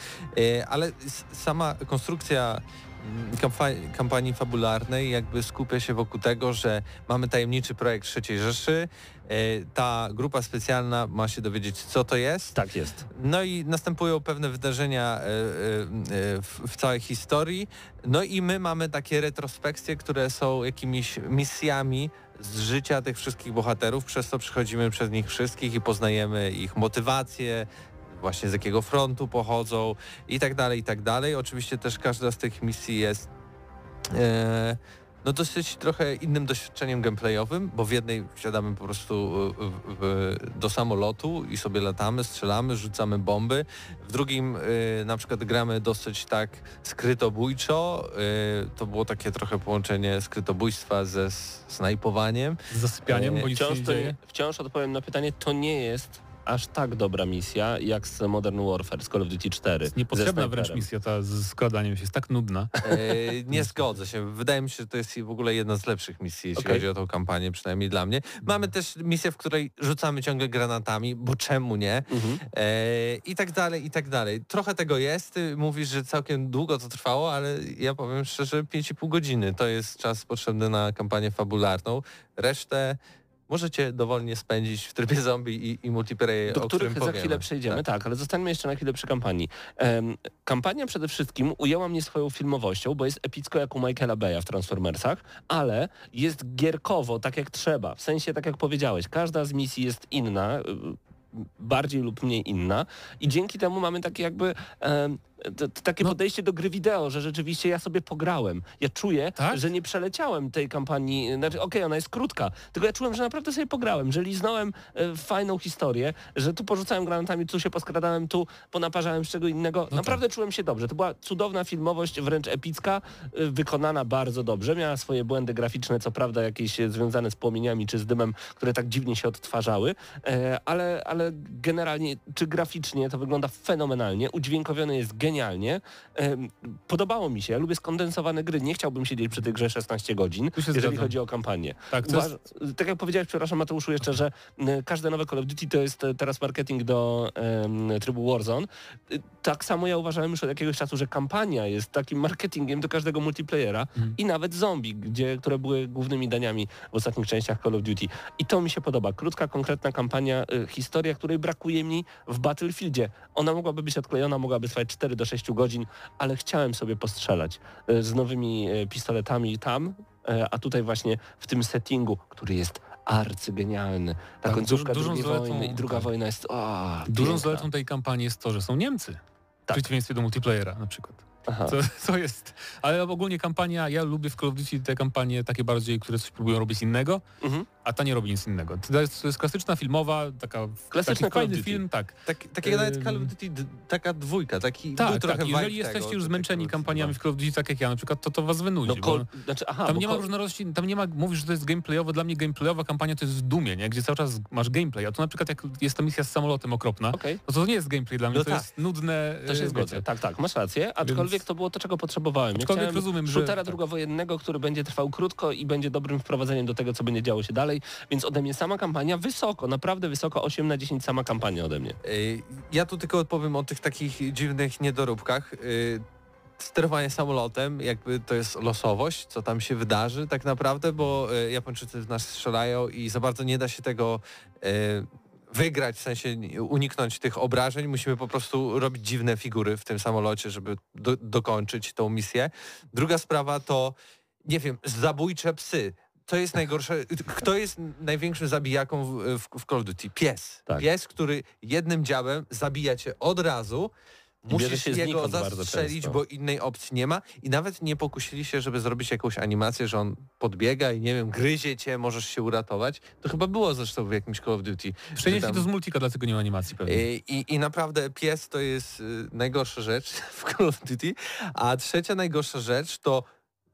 E, ale s- sama konstrukcja kampanii fabularnej jakby skupia się wokół tego, że mamy tajemniczy projekt III Rzeszy, e, ta grupa specjalna ma się dowiedzieć, co to jest, Tak jest. no i następują pewne wydarzenia e, e, w, całej historii. No i my mamy takie retrospekcje, które są jakimiś misjami z życia tych wszystkich bohaterów, przez to przechodzimy przez nich wszystkich i poznajemy ich motywacje, właśnie z jakiego frontu pochodzą i tak dalej, i tak dalej. Oczywiście też każda z tych misji jest e, no dosyć trochę innym doświadczeniem gameplayowym, bo w jednej wsiadamy po prostu e, w, w, do samolotu i sobie latamy, strzelamy, rzucamy bomby. W drugim e, na przykład gramy dosyć tak skrytobójczo. E, to było takie trochę połączenie skrytobójstwa ze snajpowaniem. Z zasypianiem, bo nic Wciąż, to wciąż odpowiem na pytanie, to nie jest aż tak dobra misja jak z Modern Warfare, z Call of Duty 4. Jest ze niepotrzebna wręcz misja ta z skradaniem się, jest tak nudna. E, nie zgodzę się. Wydaje mi się, że to jest w ogóle jedna z lepszych misji, jeśli Okej. chodzi o tą kampanię, przynajmniej dla mnie. Mamy też misję, w której rzucamy ciągle granatami, bo czemu nie? Mhm. E, I tak dalej, i tak dalej. Trochę tego jest. Ty mówisz, że całkiem długo to trwało, ale ja powiem szczerze, 5,5 godziny to jest czas potrzebny na kampanię fabularną. Resztę możecie dowolnie spędzić w trybie zombie i, i multiplayer, do o których za powiemy. chwilę przejdziemy, Tak. tak. ale zostańmy jeszcze na chwilę przy kampanii. Em, kampania przede wszystkim ujęła mnie swoją filmowością, bo jest epicko jak u Michaela Beya w Transformersach, ale jest gierkowo, tak jak trzeba. W sensie, tak jak powiedziałeś, każda z misji jest inna, y, bardziej lub mniej inna i dzięki temu mamy takie jakby em, t- t- takie No. podejście do gry wideo, że rzeczywiście ja sobie pograłem. Ja czuję, Tak? że nie przeleciałem tej kampanii, znaczy okej, ona jest krótka, tylko ja czułem, że naprawdę sobie pograłem, że liznąłem e, fajną historię, że tu porzucałem granatami, tu się poskradałem, tu ponaparzałem z czego innego. No naprawdę czułem się dobrze. To była cudowna filmowość, wręcz epicka, e, wykonana bardzo dobrze. Miała swoje błędy graficzne, co prawda jakieś związane z płomieniami czy z dymem, które tak dziwnie się odtwarzały, e, ale, ale generalnie czy graficznie to wygląda fenomenalnie, udźwiękowione jest genialnie. Em, Podobało mi się, ja lubię skondensowane gry, nie chciałbym siedzieć przy tej grze 16 godzin, jeżeli zgadzam. chodzi o kampanię. Tak, Uważ, jest, tak jak powiedziałeś, przepraszam Mateuszu jeszcze, że każde nowe Call of Duty to jest e, teraz marketing do em, trybu Warzone. Y, Tak samo ja uważałem już od jakiegoś czasu, że kampania jest takim marketingiem do każdego multiplayera Mhm. i nawet zombie, gdzie, które były głównymi daniami w ostatnich częściach Call of Duty. I to mi się podoba. Krótka, konkretna kampania, y, historia, której brakuje mi w Battlefieldzie. Ona mogłaby być odklejona, mogłaby trwać 4 do 6 godzin, ale chciałem sobie postrzelać y, z nowymi y, pistoletami tam, e, a tutaj właśnie w tym settingu, który jest arcygenialny. Ta Tak, końcówka dużą drugiej zaletą- wojny i druga tak. wojna jest o, dużą piękna. zaletą tej kampanii jest to, że są Niemcy. W Tak. przeciwieństwie do multiplayera na przykład. To, to jest, ale ogólnie kampania, ja lubię w Call of Duty te kampanie takie bardziej, które coś próbują robić innego, Mhm. A ta nie robi nic innego. To jest, to jest klasyczna filmowa, taka Klasyczna Call fajny Duty. film, tak. Tak, takiego nawet. Call of Duty, taka dwójka, taki był Tak, trochę tak. Jeżeli jesteście tego, już zmęczeni Call kampaniami w Call of Duty, tak jak ja na przykład, to to was wynudzi. No, kol, znaczy, aha, tam nie ma różnorodności, tam nie ma, mówisz, że to jest gameplayowo, dla mnie gameplayowa kampania to jest w Dumie, nie? gdzie cały czas masz gameplay, a tu na przykład jak jest ta misja z samolotem okropna, Okej. no to to nie jest gameplay dla mnie, No to tak. jest nudne. To się e, zgodzę. Tak, tak, masz rację. Aczkolwiek to było to, czego potrzebowałem. Ja Aczkolwiek rozumiem, że- shootera tak. drugowojennego, który będzie trwał krótko i będzie dobrym wprowadzeniem do tego, co będzie działo się dalej. Więc ode mnie sama kampania wysoko, naprawdę wysoko, 8 na 10 sama kampania ode mnie. Ja tu tylko odpowiem o tych takich dziwnych niedoróbkach. Sterowanie samolotem, jakby to jest losowość, co tam się wydarzy tak naprawdę, bo e, Japończycy w nas strzelają i za bardzo nie da się tego e, wygrać, w sensie uniknąć tych obrażeń. Musimy po prostu robić dziwne figury w tym samolocie, żeby do, dokończyć tą misję. Druga sprawa to, nie wiem, zabójcze psy. To jest najgorsze. Kto jest największym zabijaką w, w, w Call of Duty? Pies. Tak. Pies, który jednym działem zabija cię od razu. Musisz się jego zastrzelić, bo innej opcji nie ma. I nawet nie pokusili się, żeby zrobić jakąś animację, że on podbiega i nie wiem, gryzie cię, możesz się uratować. To chyba było zresztą w jakimś Call of Duty. Przenieśli Tam- to z multika, dlatego nie ma animacji pewnie. i, i, I naprawdę pies to jest y, najgorsza rzecz w Call of Duty. A trzecia najgorsza rzecz to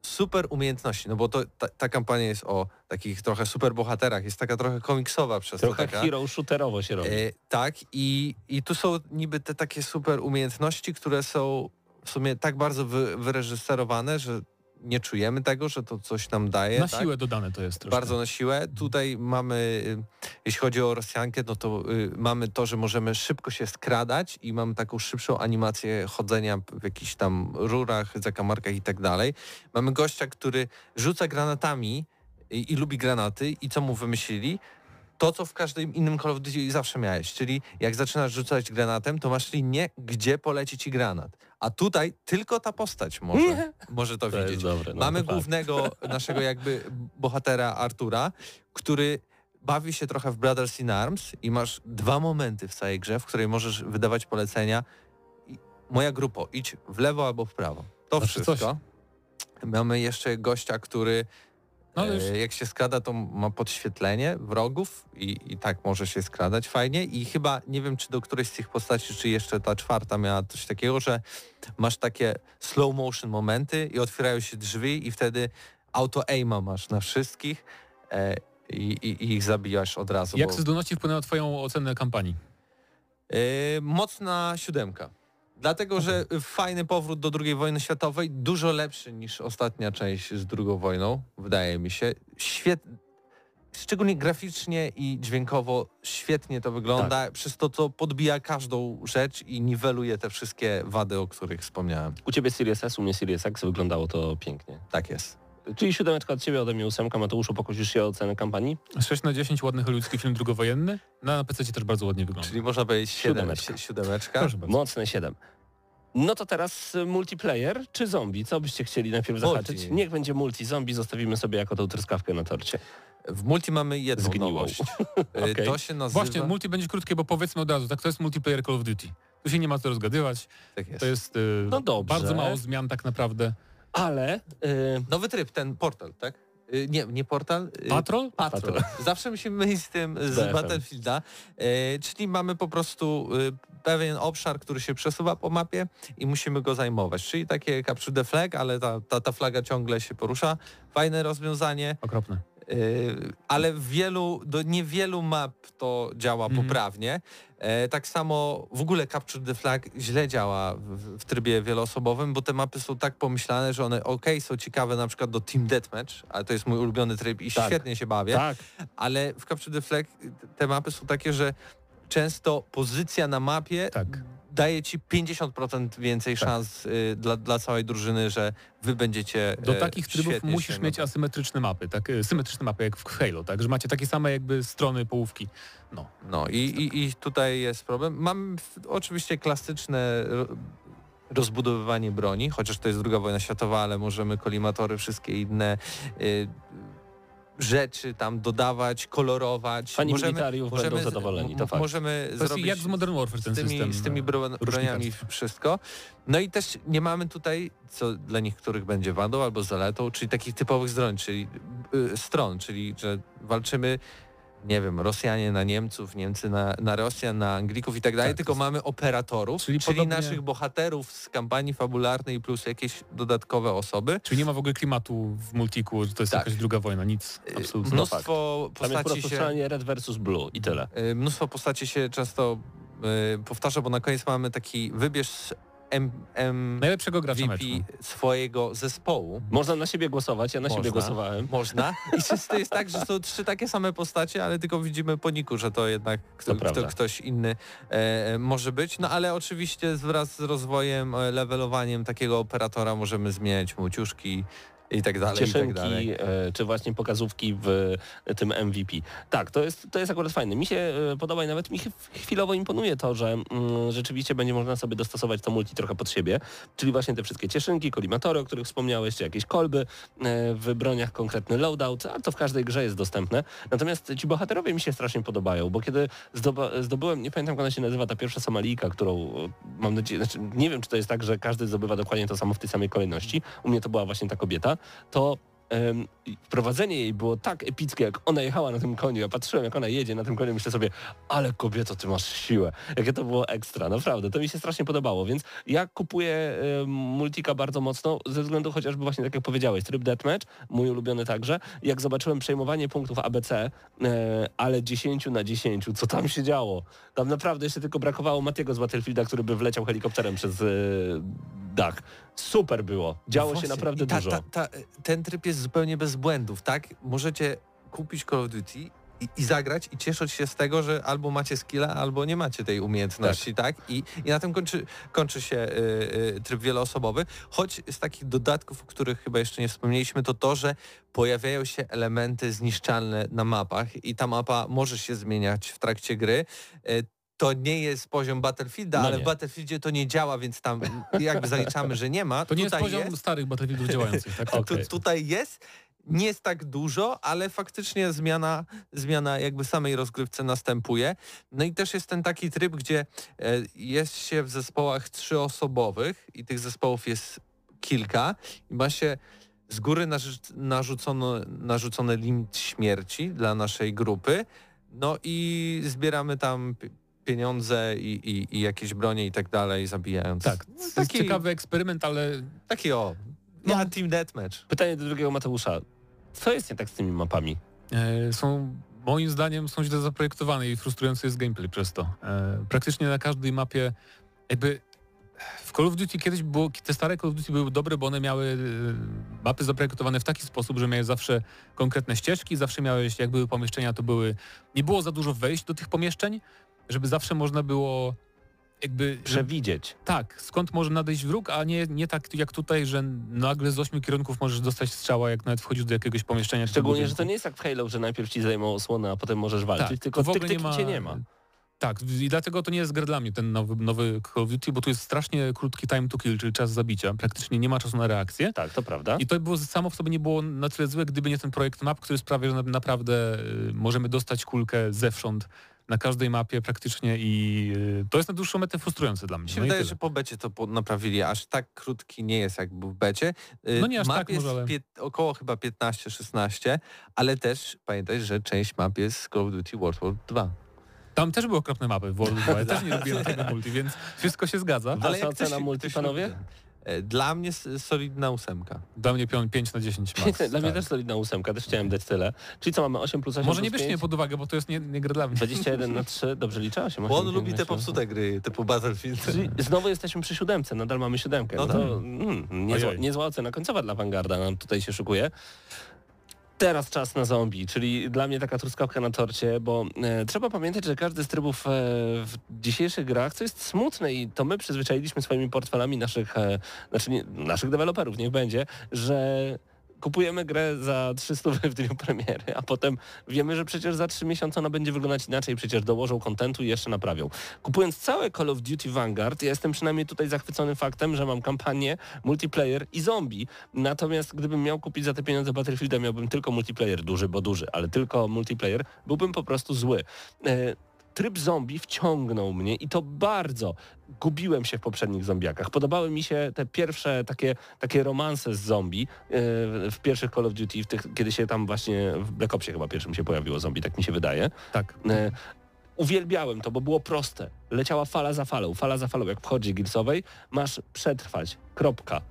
super umiejętności, no bo to, ta, ta kampania jest o takich trochę super bohaterach, jest taka trochę komiksowa przez to Trochę hero shooterowo się robi. E, tak i, i tu są niby te takie super umiejętności, które są w sumie tak bardzo wy, wyreżyserowane, że nie czujemy tego, że to coś nam daje. Na tak? siłę dodane to jest troszkę. Bardzo na siłę. Tutaj mamy, y, jeśli chodzi o Rosjankę, no to y, mamy to, że możemy szybko się skradać i mamy taką szybszą animację chodzenia w jakichś tam rurach, zakamarkach i tak dalej. Mamy gościa, który rzuca granatami i, i lubi granaty i co mu wymyślili? To, co w każdym innym Call of Duty zawsze miałeś, czyli jak zaczynasz rzucać granatem, to masz linię, gdzie poleci ci granat. A tutaj tylko ta postać może, może to, To widzieć. dobre. No, Mamy to fakt. głównego naszego jakby bohatera Artura, który bawi się trochę w Brothers in Arms i masz dwa momenty w całej grze, w której możesz wydawać polecenia. Moja grupo, idź w lewo albo w prawo. To Zawsze wszystko. Mamy jeszcze gościa, który No, e, jak się skrada, to ma podświetlenie wrogów i, i tak może się skradać fajnie. I chyba nie wiem, czy do którejś z tych postaci, czy jeszcze ta czwarta miała coś takiego, że masz takie slow motion momenty i otwierają się drzwi i wtedy auto aima masz na wszystkich e, i, i, ich zabijasz od razu. Jak bo- te zdolności wpłynęły na twoją ocenę kampanii? E, mocna siódemka. Dlatego, że fajny powrót do II wojny światowej, dużo lepszy niż ostatnia część z II wojną, wydaje mi się. Szczególnie graficznie i dźwiękowo świetnie to wygląda, Tak. przez to to podbija każdą rzecz i niweluje te wszystkie wady, o których wspomniałem. U ciebie Series S, u mnie Series X wyglądało to pięknie. Tak jest. Czyli siódemeczka od ciebie, ode mnie ósemka. Mateuszu, pokusisz się o ocenę kampanii? 6 na 10 ładny hollywoodzki film drugowojenny. Na PC też bardzo ładnie wygląda. Czyli można powiedzieć siedem, Siódemeczka. si- siódemeczka. Proszę bardzo. Mocne 7. No to teraz y, multiplayer czy zombie? Co byście chcieli najpierw Multi. zahaczyć? Niech będzie multi. Zombie zostawimy sobie jako tą truskawkę na torcie. W multi mamy jedną Zgniłą. nowość. E, Okej. To się nazywa... Właśnie, multi będzie krótkie, bo powiedzmy od razu, tak, to jest multiplayer Call of Duty. Tu się nie ma co rozgadywać. tak jest. To jest y, No dobrze. bardzo mało zmian tak naprawdę. Ale y, Nowy tryb, ten portal, tak? Y, Nie, nie portal. y, Patrol? Patrol. Zawsze musimy mylić z tym z. Battlefielda. E, czyli mamy po prostu y, pewien obszar, który się przesuwa po mapie i musimy go zajmować. Czyli takie capture the flag, ale ta, ta, ta flaga ciągle się porusza. Fajne rozwiązanie, Okropne. Y, ale wielu, do niewielu map to działa Mhm. poprawnie. E, tak samo w ogóle Capture the Flag źle działa w, w trybie wieloosobowym, bo te mapy są tak pomyślane, że one ok, są ciekawe na przykład do Team Deathmatch, ale to jest mój ulubiony tryb i Tak. świetnie się bawię, tak, ale w Capture the Flag te mapy są takie, że często pozycja na mapie Tak. Daje ci 50% więcej Tak. szans y, dla, dla całej drużyny, że wy będziecie Do e, takich trybów musisz się mieć asymetryczne mapy, tak, y, symetryczne mapy jak w Halo, tak, że macie takie same jakby strony, połówki. No. No i, i, i tutaj jest problem. Mam oczywiście klasyczne ro- rozbudowywanie broni, chociaż to jest druga wojna światowa, ale możemy kolimatory, wszystkie inne y, rzeczy tam dodawać, kolorować. Fani militariów będą z- zadowoleni, to fakt. Możemy To zrobić jak z Modern Warfare ten z tymi, system. z tymi bro, broniami wszystko. No i też nie mamy tutaj, co dla niektórych będzie wadą albo zaletą, czyli takich typowych stron, czyli y, stron, czyli że walczymy nie wiem, Rosjanie na Niemców, Niemcy na, na Rosjan, na Anglików i tak dalej, Tak, tylko mamy operatorów, Czyli czyli, podobnie- naszych bohaterów z kampanii fabularnej plus jakieś dodatkowe osoby. Czyli nie ma w ogóle klimatu w multiku, że to jest Tak. jakaś druga wojna, nic, Y, absolutnie. Mnóstwo Tam jest po postaci się... red versus blue i tyle. Y, Mnóstwo postaci się często y, powtarza, bo na koniec mamy taki wybierz M, M, Najlepszego gracza VP meczu. swojego zespołu. Można na siebie głosować, ja na siebie Można. głosowałem. Można. I często jest tak, że są trzy takie same postacie, ale tylko widzimy po niku, że to jednak kto, To kto, ktoś inny e, może być. No ale oczywiście wraz z rozwojem, e, levelowaniem takiego operatora możemy zmieniać mu ciuszki i tak dalej, i tak cieszynki, dalej. e, czy właśnie pokazówki w tym MVP. Tak, to jest, to jest akurat fajne. Mi się e, podoba i nawet mi ch- chwilowo imponuje to, że mm, rzeczywiście będzie można sobie dostosować to multi trochę pod siebie, czyli właśnie te wszystkie cieszynki, kolimatory, o których wspomniałeś, czy jakieś kolby, e, w broniach konkretny loadout, a to w każdej grze jest dostępne. Natomiast ci bohaterowie mi się strasznie podobają, bo kiedy zdobyłem, nie pamiętam jak ona się nazywa, ta pierwsza Somalijka, którą mam nadzieję, znaczy nie wiem czy to jest tak, że każdy zdobywa dokładnie to samo w tej samej kolejności. U mnie to była właśnie ta kobieta, to em, wprowadzenie jej było tak epickie, jak ona jechała na tym koniu. Ja patrzyłem, jak ona jedzie na tym koniu, myślę sobie, ale kobieto, ty masz siłę. Jakie to było ekstra, naprawdę. To mi się strasznie podobało, więc ja kupuję em, Multika bardzo mocno, ze względu chociażby właśnie, tak jak powiedziałeś, tryb deathmatch, mój ulubiony także. Jak zobaczyłem przejmowanie punktów ABC, e, ale 10 na 10, co tam się działo? Tam naprawdę jeszcze tylko brakowało Matiego z Battlefielda, który by wleciał helikopterem przez e, dach. Super było. Działo się Właśnie. naprawdę ta, dużo. Ta, ta, ten tryb jest zupełnie bez błędów, tak? Możecie kupić Call of Duty i, i zagrać i cieszyć się z tego, że albo macie skilla, albo nie macie tej umiejętności, tak? I, I na tym kończy, kończy się y, y, tryb wieloosobowy. Choć z takich dodatków, o których chyba jeszcze nie wspomnieliśmy, to to, że pojawiają się elementy zniszczalne na mapach i ta mapa może się zmieniać w trakcie gry. Y, to nie jest poziom Battlefielda, No ale w Battlefieldzie to nie działa, więc tam jakby zaliczamy, że nie ma. To nie jest Tutaj poziom starych Battlefieldów działających, tak? tu, Okej. tutaj jest. Nie jest tak dużo, ale faktycznie zmiana, zmiana jakby samej rozgrywce następuje. No i też jest ten taki tryb, gdzie e, jest się w zespołach trzyosobowych i tych zespołów jest kilka i ma się z góry narzu- narzucono, narzucony limit śmierci dla naszej grupy. No i zbieramy tam pieniądze i, i, i jakieś bronie i tak dalej, zabijając. Tak, to jest taki, ciekawy eksperyment, ale taki o, No. ja Team Deathmatch. Pytanie do drugiego Mateusza. Co jest nie tak z tymi mapami? e, są moim zdaniem są źle zaprojektowane i frustrujący jest gameplay przez to. E, praktycznie na każdej mapie jakby w Call of Duty kiedyś było, te stare Call of Duty były dobre, bo one miały e, mapy zaprojektowane w taki sposób, że miałeś zawsze konkretne ścieżki, zawsze miałeś, jak były pomieszczenia, to były, nie było za dużo wejść do tych pomieszczeń, żeby zawsze można było jakby, Przewidzieć. tak, skąd może nadejść wróg, a nie, nie tak jak tutaj, że nagle z ośmiu kierunków możesz dostać strzała, jak nawet wchodzisz do jakiegoś pomieszczenia. Szczególnie, że to nie jest jak w Halo, że najpierw ci zajmą osłonę, a potem możesz walczyć, Tak, tylko w ogóle tyk, cię nie ma. Tak, i dlatego to nie jest gra dla mnie, ten nowy, nowy Call of Duty, bo tu jest strasznie krótki time to kill, czyli czas zabicia. Praktycznie nie ma czasu na reakcję. Tak, to prawda. I to było samo w sobie nie było na tyle złe, gdyby nie ten projekt map, który sprawia, że na- naprawdę y, możemy dostać kulkę zewsząd na każdej mapie praktycznie i y, to jest na dłuższą metę frustrujące dla mnie. Mi się No wydaje, że po becie to naprawili, aż tak krótki nie jest jak był w becie. Y, No nie aż map tak jest może, ale- około chyba 15-16, ale też pamiętaj, że część map jest z Call of Duty World War 2. Tam też były okropne mapy w World of War, też nie lubiłem tego multi, więc wszystko się zgadza. Wasza jak ocena multi, panowie? E, Dla mnie solidna ósemka. Dla mnie pion 5 na 10 max. Dla mnie tak. też solidna ósemka, też chciałem dać tyle. Czyli co, mamy 8 plus 8 Może nie plus bierzcie mnie 5? pod uwagę, bo to jest nie, nie gra dla mnie. 21 na 3, dobrze liczę? 8, Bo on lubi te popsute gry, typu Battlefield. Czyli znowu jesteśmy przy siódemce, nadal mamy siódemkę. No No to tak. mm, niezła, niezła ocena końcowa dla Vanguarda nam tutaj się szykuje. Teraz czas na zombie, czyli dla mnie taka truskawka na torcie, bo e, trzeba pamiętać, że każdy z trybów e, w dzisiejszych grach, co jest smutne i to my przyzwyczailiśmy swoimi portfelami naszych, e, znaczy nie, naszych deweloperów, niech będzie, że kupujemy grę za 300 w dniu premiery, a potem wiemy, że przecież za 3 miesiące ona będzie wyglądać inaczej, przecież dołożą kontentu i jeszcze naprawią. Kupując całe Call of Duty Vanguard, ja jestem przynajmniej tutaj zachwycony faktem, że mam kampanię, multiplayer i zombie. Natomiast gdybym miał kupić za te pieniądze Battlefielda, miałbym tylko multiplayer, duży, bo duży, ale tylko multiplayer, byłbym po prostu zły. Tryb zombie wciągnął mnie i to bardzo. Gubiłem się w poprzednich zombiakach. Podobały mi się te pierwsze takie, takie romanse z zombie e, w pierwszych Call of Duty, w tych, kiedy się tam właśnie w Black Opsie chyba pierwszym się pojawiło zombie, tak mi się wydaje. Tak. E, Uwielbiałem to, bo było proste. Leciała fala za falą, fala za falą. Jak wchodzi Gearsowej, masz przetrwać. Kropka.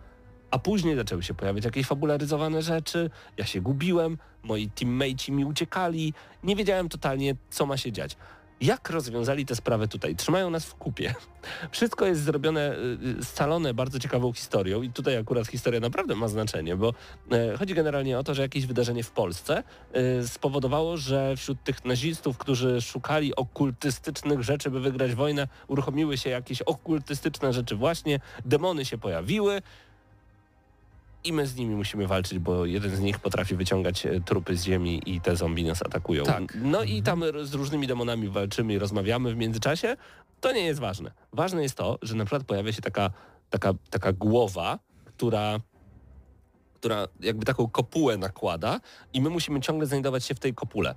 A później zaczęły się pojawiać jakieś fabularyzowane rzeczy, ja się gubiłem, moi teammate'i mi uciekali, nie wiedziałem totalnie, co ma się dziać. Jak rozwiązali tę sprawę tutaj? Trzymają nas w kupie. Wszystko jest zrobione, y, y, scalone bardzo ciekawą historią i tutaj akurat historia naprawdę ma znaczenie, bo e, chodzi generalnie o to, że jakieś wydarzenie w Polsce e, spowodowało, że wśród tych nazistów, którzy szukali okultystycznych rzeczy, by wygrać wojnę, uruchomiły się jakieś okultystyczne rzeczy właśnie, demony się pojawiły, i my z nimi musimy walczyć, bo jeden z nich potrafi wyciągać e, trupy z ziemi i te zombie nas atakują. Tak. No i tam r- z różnymi demonami walczymy i rozmawiamy w międzyczasie. To nie jest ważne. Ważne jest to, że na przykład pojawia się taka, taka, taka głowa, która która jakby taką kopułę nakłada i my musimy ciągle znajdować się w tej kopule.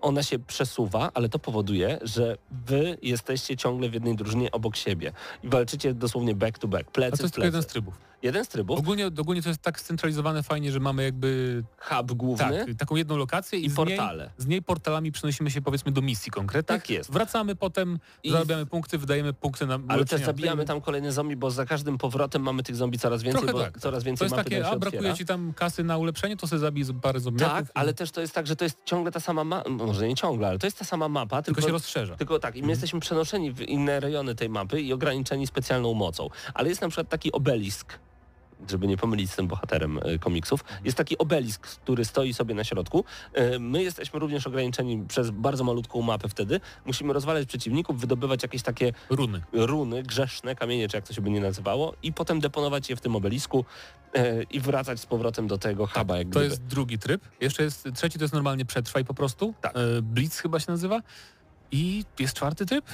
Ona się przesuwa, ale to powoduje, że wy jesteście ciągle w jednej drużynie obok siebie i walczycie dosłownie back to back, plecy A to jest plecy. jeden z trybów. Jeden z trybów, Ogólnie, ogólnie to jest tak scentralizowane fajnie, że mamy jakby hub główny tak, taką jedną lokację i, i z, niej, portale. z niej portalami przenosimy się powiedzmy do misji konkretnych. Tak jest. Wracamy potem, I- zarabiamy punkty, wydajemy punkty na Ale też zabijamy tam kolejne zombie, bo za każdym powrotem mamy tych zombie coraz więcej, Trochę bo tak. coraz To więcej jest mapy takie, a brakuje otwiera. ci tam kasy na ulepszenie, to sobie zabij parę zombiaków. Tak, i- ale też to jest tak, że to jest ciągle ta sama mapa, może nie ciągle, ale to jest ta sama mapa, tylko tylko, się rozszerza. tylko tak, i my jesteśmy przenoszeni w inne rejony tej mapy i ograniczeni specjalną mocą. Ale jest na przykład taki obelisk, żeby nie pomylić z tym bohaterem e, komiksów, jest taki obelisk, który stoi sobie na środku. E, My jesteśmy również ograniczeni przez bardzo malutką mapę wtedy. Musimy rozwalać przeciwników, wydobywać jakieś takie Runy. runy, grzeszne kamienie, czy jak to się by nie nazywało, i potem deponować je w tym obelisku e, i wracać z powrotem do tego huba. Jak To gdyby. jest drugi tryb. Jeszcze jest trzeci, to jest normalnie przetrwaj po prostu. Tak. Blitz chyba się nazywa. I jest czwarty tryb?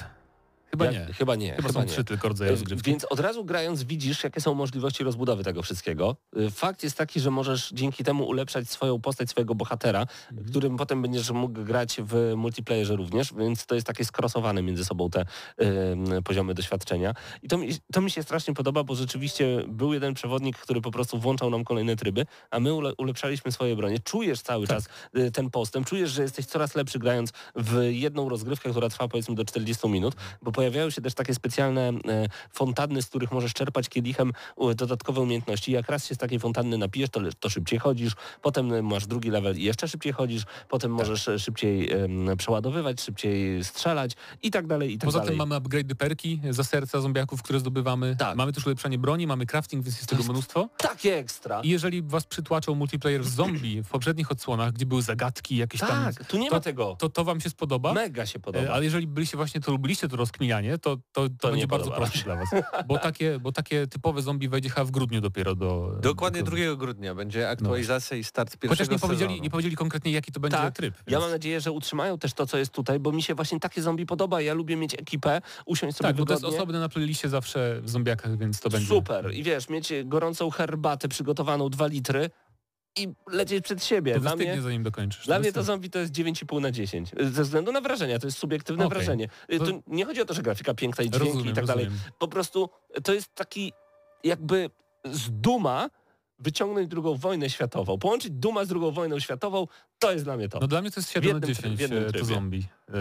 Chyba Ja- nie. Chyba nie. Chyba, chyba są nie. trzy tylko rodzaje rozgrywki. Więc od razu grając widzisz, jakie są możliwości rozbudowy tego wszystkiego. Y, Fakt jest taki, że możesz dzięki temu ulepszać swoją postać, swojego bohatera, Mhm. którym potem będziesz mógł grać w multiplayerze również, więc to jest takie skrosowane między sobą te y, poziomy doświadczenia. I to mi, to mi się strasznie podoba, bo rzeczywiście był jeden przewodnik, który po prostu włączał nam kolejne tryby, a my ule, ulepszaliśmy swoje bronie. Czujesz cały Tak. czas y, ten postęp, czujesz, że jesteś coraz lepszy grając w jedną rozgrywkę, która trwa powiedzmy do 40 minut, bo pojawiają się też takie specjalne e, fontanny, z których możesz czerpać kielichem dodatkowe umiejętności. Jak raz się z takiej fontanny napijesz, to, to szybciej chodzisz, potem e, masz drugi level i jeszcze szybciej chodzisz, potem Tak. możesz e, szybciej em, przeładowywać, szybciej strzelać i tak dalej, i tak Poza dalej. tym mamy upgrade perki za serca zombiaków, które zdobywamy. Tak. Mamy też ulepszanie broni, mamy crafting, więc jest To tego jest mnóstwo. Takie ekstra. I jeżeli was przytłaczał multiplayer z zombie w poprzednich odsłonach, gdzie były zagadki jakieś tam, Tak, tu nie ma to- tego. to to wam się spodoba. Mega się podoba. Ale jeżeli byliście właśnie, to lubiliście to rozkminianie, to, to, to, nie będzie bardzo proste dla was. Bo takie, bo takie typowe zombie wejdzie chyba w grudniu dopiero do... Dokładnie do- 2 grudnia będzie aktualizacja i start pierwszego Chociaż nie powiedzieli, nie powiedzieli konkretnie, jaki to będzie Tak. tryb. Ja więc- mam nadzieję, że utrzymają też to, co jest tutaj, bo mi się właśnie takie zombie podoba. Ja lubię mieć ekipę, usiąść sobie Tak, bo to jest wygodnie. osobne na playliście zawsze w zombiakach, więc to będzie... Super. I wiesz, mieć gorącą herbatę przygotowaną 2 litry i lecieć przed siebie. To Dla mnie, zanim dokończysz. dla To mnie to zombie to jest 9,5 na 10. Ze względu na wrażenia, to jest subiektywne Okej. wrażenie. To- Tu nie chodzi o to, że grafika piękna i dźwięki Rozumiem, i tak dalej. rozumiem. Po prostu to jest taki jakby z duma wyciągnąć drugą wojnę światową. Połączyć duma z drugą wojną światową, to jest dla mnie to. No dla mnie to jest 7 na jednym try- 10 w jednym e, to zombie. E,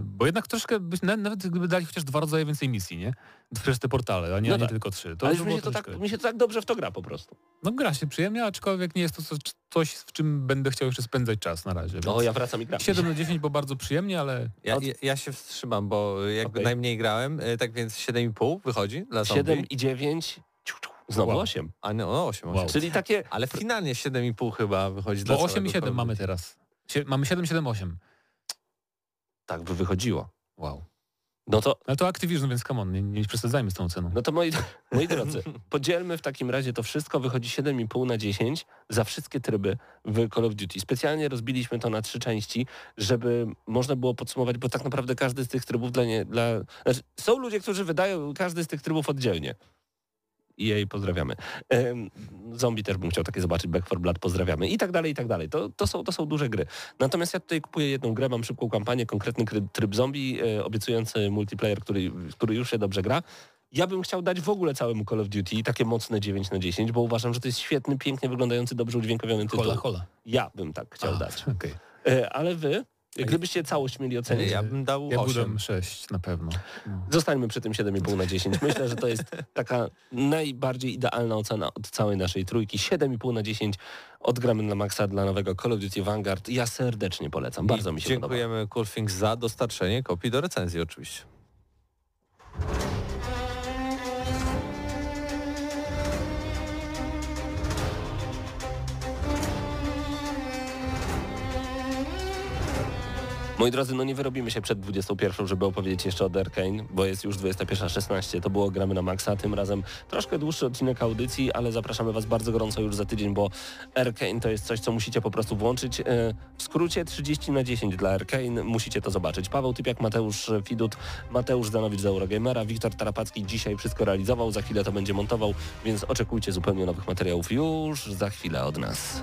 Bo jednak troszkę, byś, na- nawet gdyby dali chociaż dwa rodzaje więcej misji, nie? Przez te portale, a nie, No a nie tak. tylko trzy. To Ale już mi było się, to tak, mi się to tak dobrze w to gra po prostu. No gra się przyjemnie, aczkolwiek nie jest to co- coś, w czym będę chciał jeszcze spędzać czas na razie. O, więc ja wracam i gram. 7 na 10, bo bardzo przyjemnie, ale Ja, ja, ja się wstrzymam, bo jakby Okej. najmniej grałem, e, tak więc 7,5 wychodzi dla zombie. 7 i 9, znowu Wow. 8. A no, no 8, Wow. Czyli takie Ale finalnie 7,5 chyba wychodzi dla bo 8 i całego 7 Call of mamy Duty. teraz. Sie- Mamy 7, 7, 8. tak by wychodziło. Wow. No to Ale to Activision, więc come on, nie, nie przesadzajmy z tą ceną. No to moi, moi drodzy, podzielmy w takim razie to wszystko, wychodzi 7,5 na 10 za wszystkie tryby w Call of Duty. Specjalnie rozbiliśmy to na trzy części, żeby można było podsumować, bo tak naprawdę każdy z tych trybów dla nie... Dla, znaczy, są ludzie, którzy wydają każdy z tych trybów oddzielnie. I jej pozdrawiamy. Zombie też bym chciał takie zobaczyć, Back 4 Blood pozdrawiamy i tak dalej, i tak dalej. To, to, są, to są duże gry. Natomiast ja tutaj kupuję jedną grę, mam szybką kampanię, konkretny tryb zombie, e, obiecujący multiplayer, który, który już się dobrze gra. Ja bym chciał dać w ogóle całemu Call of Duty takie mocne 9 na 10, bo uważam, że to jest świetny, pięknie wyglądający, dobrze udźwiękowiony tytuł. Hola, hola. Ja bym tak chciał dać. okej. E, ale wy, gdybyście całość mieli ocenić, Ja bym dał Ja 8. budem 6 na pewno. No. Zostańmy przy tym 7,5 na 10. Myślę, że to jest taka najbardziej idealna ocena od całej naszej trójki. 7,5 na 10 odgramy na maksa dla nowego Call of Duty Vanguard. Ja serdecznie polecam. Bardzo mi się podoba. Dziękujemy Cool Things za dostarczenie kopii do recenzji oczywiście. Moi drodzy, no nie wyrobimy się przed 21, żeby opowiedzieć jeszcze o Arkane, bo jest już 21.16. To było Gramy na Maxa, tym razem troszkę dłuższy odcinek audycji, ale zapraszamy Was bardzo gorąco już za tydzień, bo Arkane to jest coś, co musicie po prostu włączyć. E, W skrócie 30 na 10 dla Arkane, musicie to zobaczyć. Paweł Typiak, Mateusz Fidut, Mateusz Zanowicz z Eurogamera, Wiktor Tarapacki dzisiaj wszystko realizował, za chwilę to będzie montował, więc oczekujcie zupełnie nowych materiałów już za chwilę od nas.